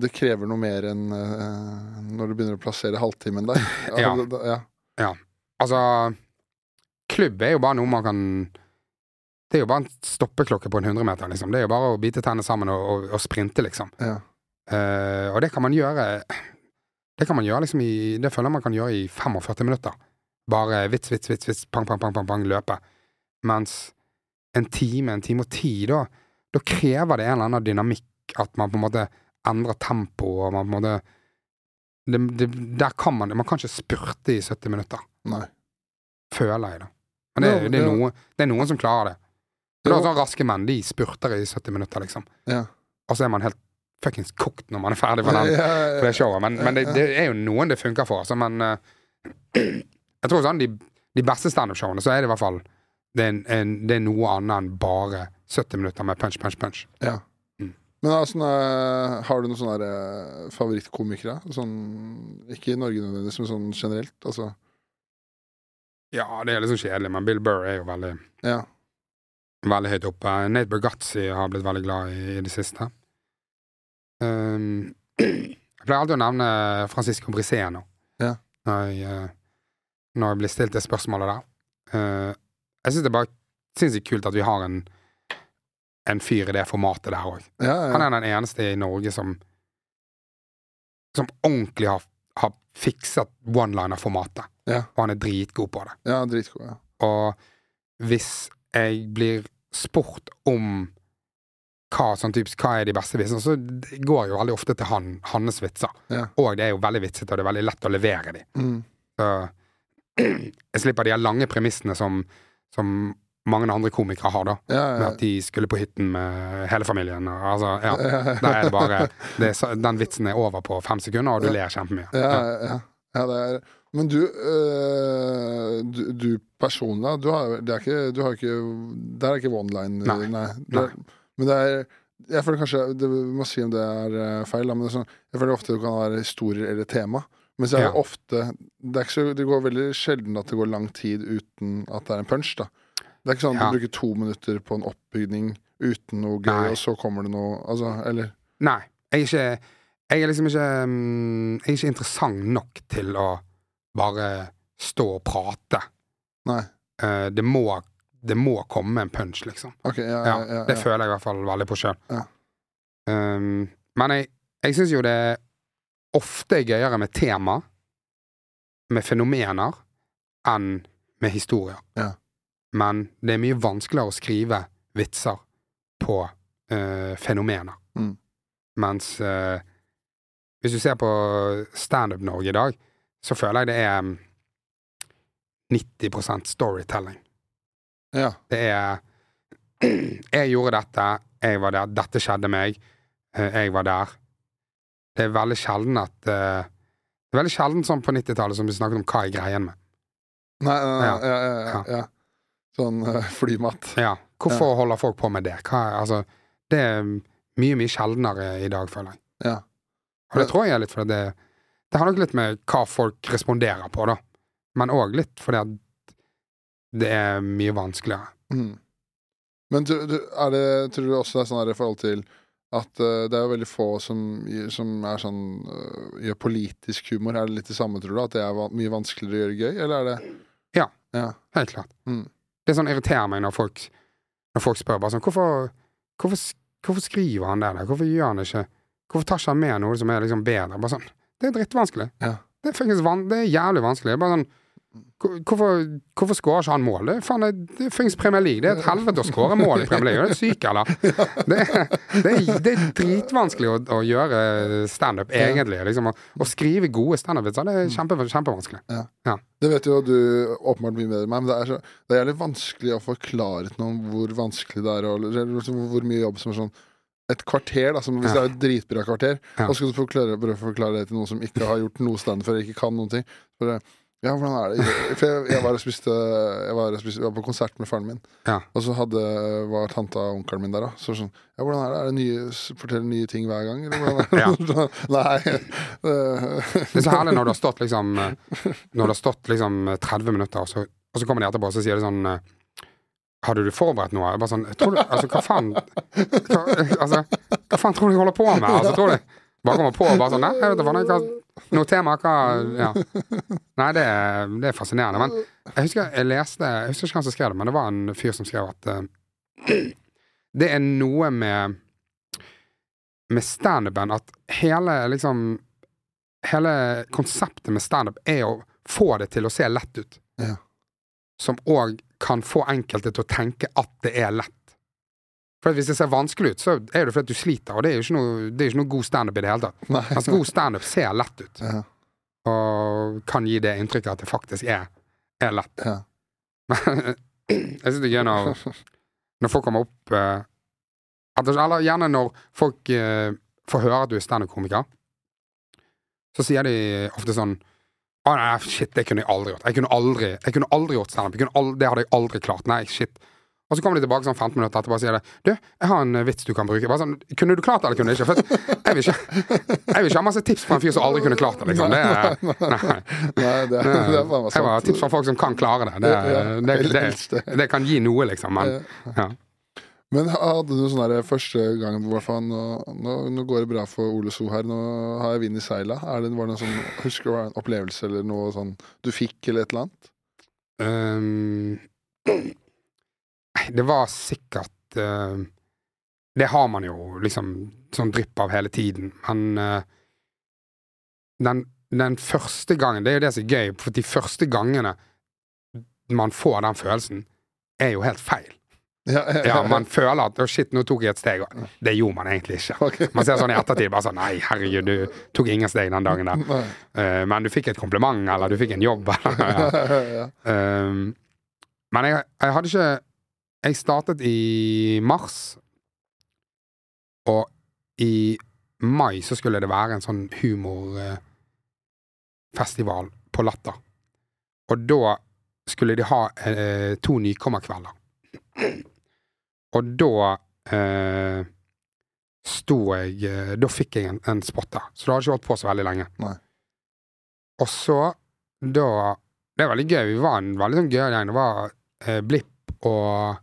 Det krever noe mer enn eh, når du begynner å plassere halvtimen der. Ja. Altså, ja. Altså, klubb er jo bare noe man kan Det er jo bare en stoppeklokke på en 100-meter, liksom. Det er jo bare å bite tennene sammen og, og, og sprinte, liksom. Ja. Eh, og det kan man gjøre Det kan man gjøre liksom i Det føler jeg man kan gjøre i 45 minutter. Bare vits, vits, vits, vits, pang, pang, pang, pang, pang løpe. Mens en time, en time og ti, da, da krever det en eller annen dynamikk. At man på en måte endrer tempo, og man på en måte det, det, Der kan man det. Man kan ikke spurte i 70 minutter, Nei. føler jeg, da. Men det, det, er, noen, det er noen som klarer det. Men det er sånn raske menn, de spurter i 70 minutter, liksom. Ja. Og så er man helt fuckings kokt når man er ferdig med den Ja, det showet. Men, men det, det er jo noen det funker for. Altså, men uh, jeg tror sånn de, de beste standup-showene, så er det i hvert fall det er, en, en, det er noe annet enn bare 70 minutter med punch, punch, punch. ja. Mm. Men altså, eh, har du noen sånne eh, favorittkomikere? Sånn, ikke i Norge nødvendigvis, men sånn generelt? Altså, Ja, det er sånn kjedelig, men Bill Burr er jo veldig, Ja. veldig høyt oppe. Nate Bergazzi har blitt veldig glad i i det siste. Um, jeg pleier alltid å nevne Francisco Briseno Ja. når, jeg, eh, når jeg blir stilt det spørsmålet der. Uh, jeg syns det er bare sinnssykt kult at vi har en, en fyr i det formatet der òg. Ja, Han er den eneste i Norge som Som ordentlig har, har fikset one-liner-formatet. Ja. Og han er dritgod på det. ja dritgod. Ja. Og hvis jeg blir spurt om hva, sånn typisk, hva er de beste vitsene, så det går jo veldig ofte til han, hans vitser. Ja. Og det er jo veldig vitsete, og det er veldig lett å levere de. Mm. Så jeg slipper de lange premissene som, som mange andre komikere har, da. Ja, Med ja. at de skulle på hytten med hele familien. Og, altså, ja. Der er det bare det er, Den vitsen er over på fem sekunder, og du ler kjempemye. Ja, ja, ja, det er Men du, øh, du, du personlig, du har, det er ikke, du har ikke Det er ikke one line. Nei. Det er, men det er Jeg føler kanskje det, må si om det er øh, feil, da, men det er sånn, jeg føler ofte det kan være historier eller tema. Mens jeg Ja. ofte det, så, det går veldig sjelden at det går lang tid uten at det er en punch. da Det er ikke sånn at Ja. du bruker to minutter på en oppbygning uten noe gøy, Nei. og så kommer det noe Altså, eller Nei. Jeg er ikke Jeg er liksom ikke mm, Jeg er ikke interessant nok til å bare stå og prate. Nei. Eh, det må Det må komme en punch, liksom. Okay, ja, Ja, ja, ja, Det føler jeg i hvert fall veldig på sjøl. Ja. Um, men jeg, jeg syns jo det ofte er gøyere med tema, med fenomener, enn med historier. Ja. Men det er mye vanskeligere å skrive vitser på uh, fenomener. Mm. Mens uh, hvis du ser på Standup-Norge i dag, så føler jeg det er mm, 90% storytelling. Ja. Det er Jeg gjorde dette, jeg var der, dette skjedde meg, eh, jeg var der. Det er veldig sjelden at eh, Det er veldig sjelden sånn på 90-tallet som vi snakket om hva er greien med. Nei, nei, nei, Ja. ja, ja, ja, ja. Sånn uh, flymat. Ja. Hvorfor holder folk på med det? Hva altså, det er mye, mye sjeldnere i dag, føler jeg. Ja. Og det tror jeg er litt fordi det Det har nok litt med hva folk responderer på, da. Men òg litt fordi at det er mye vanskeligere. Mm. Men er det, tror du også det er sånn her i forhold til at eh, det er jo veldig få som, som er sånn eh, gjør politisk humor. Er det litt det samme, tror du? At det er mye vanskeligere å gjøre gøy, eller er det Ja. Ja. Helt klart. Mm. Det sånn irriterer meg når folk, når folk spør bare sånn hvorfor, hvorfor, hvorfor skriver han det der? Hvorfor gjør han det ikke Hvorfor tar ikke han med noe som er liksom bedre? Bare sånn Det er drittvanskelig. Ja. Det, er faktisk van det er jævlig vanskelig. Bare sånn Hvorfor, hvorfor skårer ikke han mål? Det faen det, det er Premier League. Det er et helvete å skåre mål i Premier League. Er du syk, eller? Det, er- det, er, det er dritvanskelig å, å gjøre standup, egentlig. Liksom, å, å skrive gode standup-vitser, det er kjempe, kjempevanskelig. Det vet jo du åpenbart mye bedre enn meg, men det er, så, det er jævlig vanskelig å forklare til noen hvor vanskelig det er, og eller hvor mye jobb som er sånn et kvarter, da, som hvis Ja. det er et dritbra kvarter, Ja. og skal du forklare, prøve å forklare det til noen som ikke har gjort noe stand før, ikke kan noen ting. Bare, ja, hvordan er det? For jeg, jeg, var spiste, jeg, var spiste, jeg var på konsert med faren min, Ja. og så hadde, var tanta og onkelen min der da. Så sånn, ja, hvordan er det? Er det nye, forteller nye ting hver gang? Eller hvordan er det? Nei. det- er så herlig når du har stått liksom eh, Når du har stått liksom 30 minutter, og så, og så kommer de etterpå og så sier de sånn eh, Hadde du forberedt noe? Jeg Bare sånn, tror du, altså, hva faen hva, altså, hva faen tror du jeg holder på med? Altså, tror du Bare kommer på og bare sånn Nei, jeg vet da. Hva, noe tema? Hva Ja. Nei, det er, det er fascinerende. Men jeg husker jeg leste Jeg husker ikke hvem som skrev det, men det var en fyr som skrev at uh, det er noe med med standupen at hele liksom Hele konseptet med standup er å få det til å se lett ut. Ja. Som òg kan få enkelte til å tenke at det er lett. For Hvis det ser vanskelig ut, så er det fordi du sliter, og det er jo ikke noe, det jo ikke noe god standup i det hele tatt. Nei. Altså God standup ser lett ut, Ja, og kan gi det inntrykket at det faktisk er, er lett. ja. Men jeg syns det er gøy når, når folk kommer opp eh, at, Eller gjerne når folk eh, får høre at du er standup-komiker, så sier de ofte sånn Å nei, shit, det kunne jeg aldri gjort. Jeg kunne aldri, jeg kunne aldri gjort standup. Det hadde jeg aldri klart. Nei, shit. Og så kommer de tilbake sånn 15 minutter etterpå og sier det. Du, jeg har en vits du kan bruke. Bare sånn, kunne du klart det, eller kunne du ikke? For jeg vil ikke, jeg vil ikke ha masse tips fra en fyr som aldri kunne klart det, liksom. Det, nei, nei. Nei, det, det er faen Jeg sant. tips fra folk som kan klare det. Det, det, det, det. kan gi noe, liksom. Men ja. Men hadde du sånn der første gang hvor faen, nå, nå, nå går det bra for Ole So her, nå har jeg vind i seila. Er det, var det noe sånn, husker du en opplevelse eller noe sånn du fikk, eller et eller annet? Nei, det var sikkert uh, Det har man jo liksom sånn drypp av hele tiden, men uh, den, den første gangen Det er jo det som er gøy, for de første gangene man får den følelsen, er jo helt feil. Ja, Ja, Man føler at 'å, shit, nå tok jeg et steg', det gjorde man egentlig ikke. Okay. Man ser sånn i ettertid bare sånn 'nei, herregud, du tok ingen steg den dagen der'. Eh, men du fikk et kompliment, eller du fikk en jobb, eller ja. ja. Um, men jeg, jeg hadde ikke Jeg startet i mars, og i mai så skulle det være en sånn humorfestival på Latter. Og da skulle de ha eh, to nykommerkvelder. Og da eh, sto jeg eh, Da fikk jeg en, en spot der. Så det hadde ikke holdt på så veldig lenge. Nei. Og så, da Det er veldig gøy. Vi var en veldig sånn gøy gjeng. Det var eh, Blipp og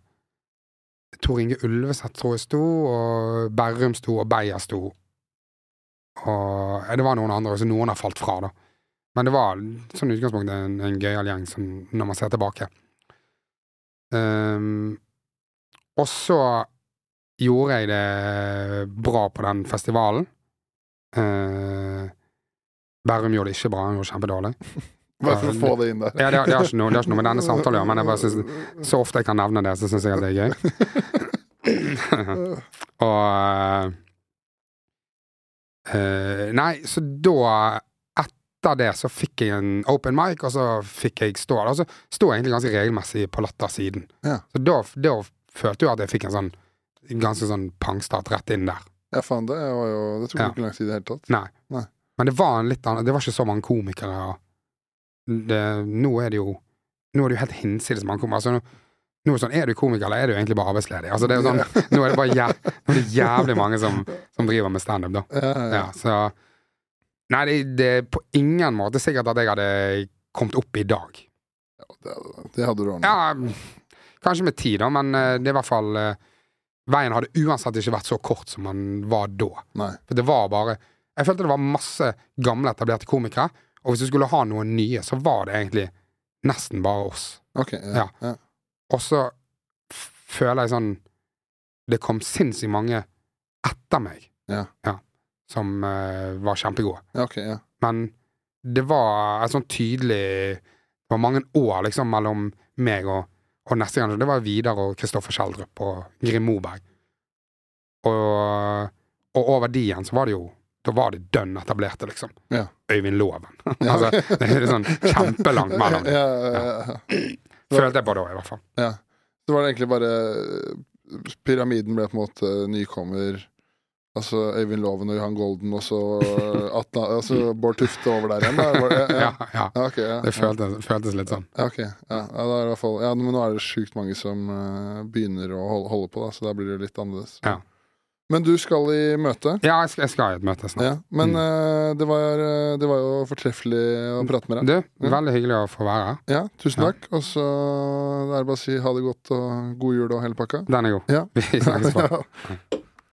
Tor Inge Ulveseth, tror jeg, sto, og Berrum sto, og Beyer sto. Og det var noen andre, så noen har falt fra, da. Men det var sånn utgangspunkt en, en gøyal gjeng som, når man ser tilbake. Um, og så gjorde jeg det bra på den festivalen. Uh, Berrum gjorde det ikke bra, han gjorde kjempedårlig. Bare for å få det inn der. Ja, det, det, har ikke noe, det har ikke noe med denne samtalen å gjøre, men jeg bare synes, så ofte jeg kan nevne det, så syns jeg at det er gøy. og uh, Nei, så da Etter det så fikk jeg en open mic, og så fikk jeg stå der. Og så sto jeg egentlig ganske regelmessig på Latter siden. Ja. Så da, da følte jeg at jeg fikk en sånn ganske sånn pangstart rett inn der. Ja, faen, det var jo Det tok Ja. ikke lang tid i det hele tatt. Nei. Nei. Men det var en litt annen Det var ikke så mange komikere. og Det, nå er det jo Nå er det jo helt hinsides man kommer. Altså, nå, nå er sånn, er du komiker, eller er du egentlig bare arbeidsledig? Altså, det er sånn, nå er det bare jæ, nå er det jævlig mange som, som driver med standup, da. Ja, ja, Ja, så Nei, det, det er på ingen måte sikkert at jeg hadde kommet opp i dag. Det, det hadde du ordnet. Ja, kanskje med tid, da, men eh, det er i hvert fall eh, Veien hadde uansett ikke vært så kort som den var da. Nei. For det var bare Jeg følte det var masse gamle, etablerte komikere, og hvis du skulle ha noen nye, så var det egentlig nesten bare oss. Okay, ja. Ja. Og så føler jeg sånn Det kom sinnssykt mange etter meg Ja. som uh, var kjempegode. ja, ok, ja. Men det var et sånn tydelig Det var mange år liksom mellom meg og, og neste gang. Det var Vidar og Kristoffer Schjelderup og Grim Moberg. Og, og over de igjen så var det jo Da var det dønn etablerte, liksom. Ja. Øyvind Loven. altså, det er sånn kjempelangt mellom dem. Ja. Følte jeg på da, i hvert fall. ja. Så var det egentlig bare Pyramiden ble på en måte nykommer. Altså Øyvind Loven og Johan Golden, og så altså Bård Tufte over der igjen. Det, ja, Ja, ja. ja. Ja, ok, ja. Det føltes, føltes litt sånn. Ja, ok. Det fall, ja, men nå er det sjukt mange som eh, begynner å holde, holde på, da, så da blir det litt annerledes. Ja. Men du skal i møte. Ja, jeg skal, jeg skal i et møte snart. Ja, men Mm. uh, det, var, eh, det var jo fortreffelig å prate med deg. Du, veldig hyggelig å få være her. Ja, tusen Ja. takk. Og så er det bare å si ha det godt og god jul og hele pakka. Den er god. Ja. Vi snakkes på. Ja.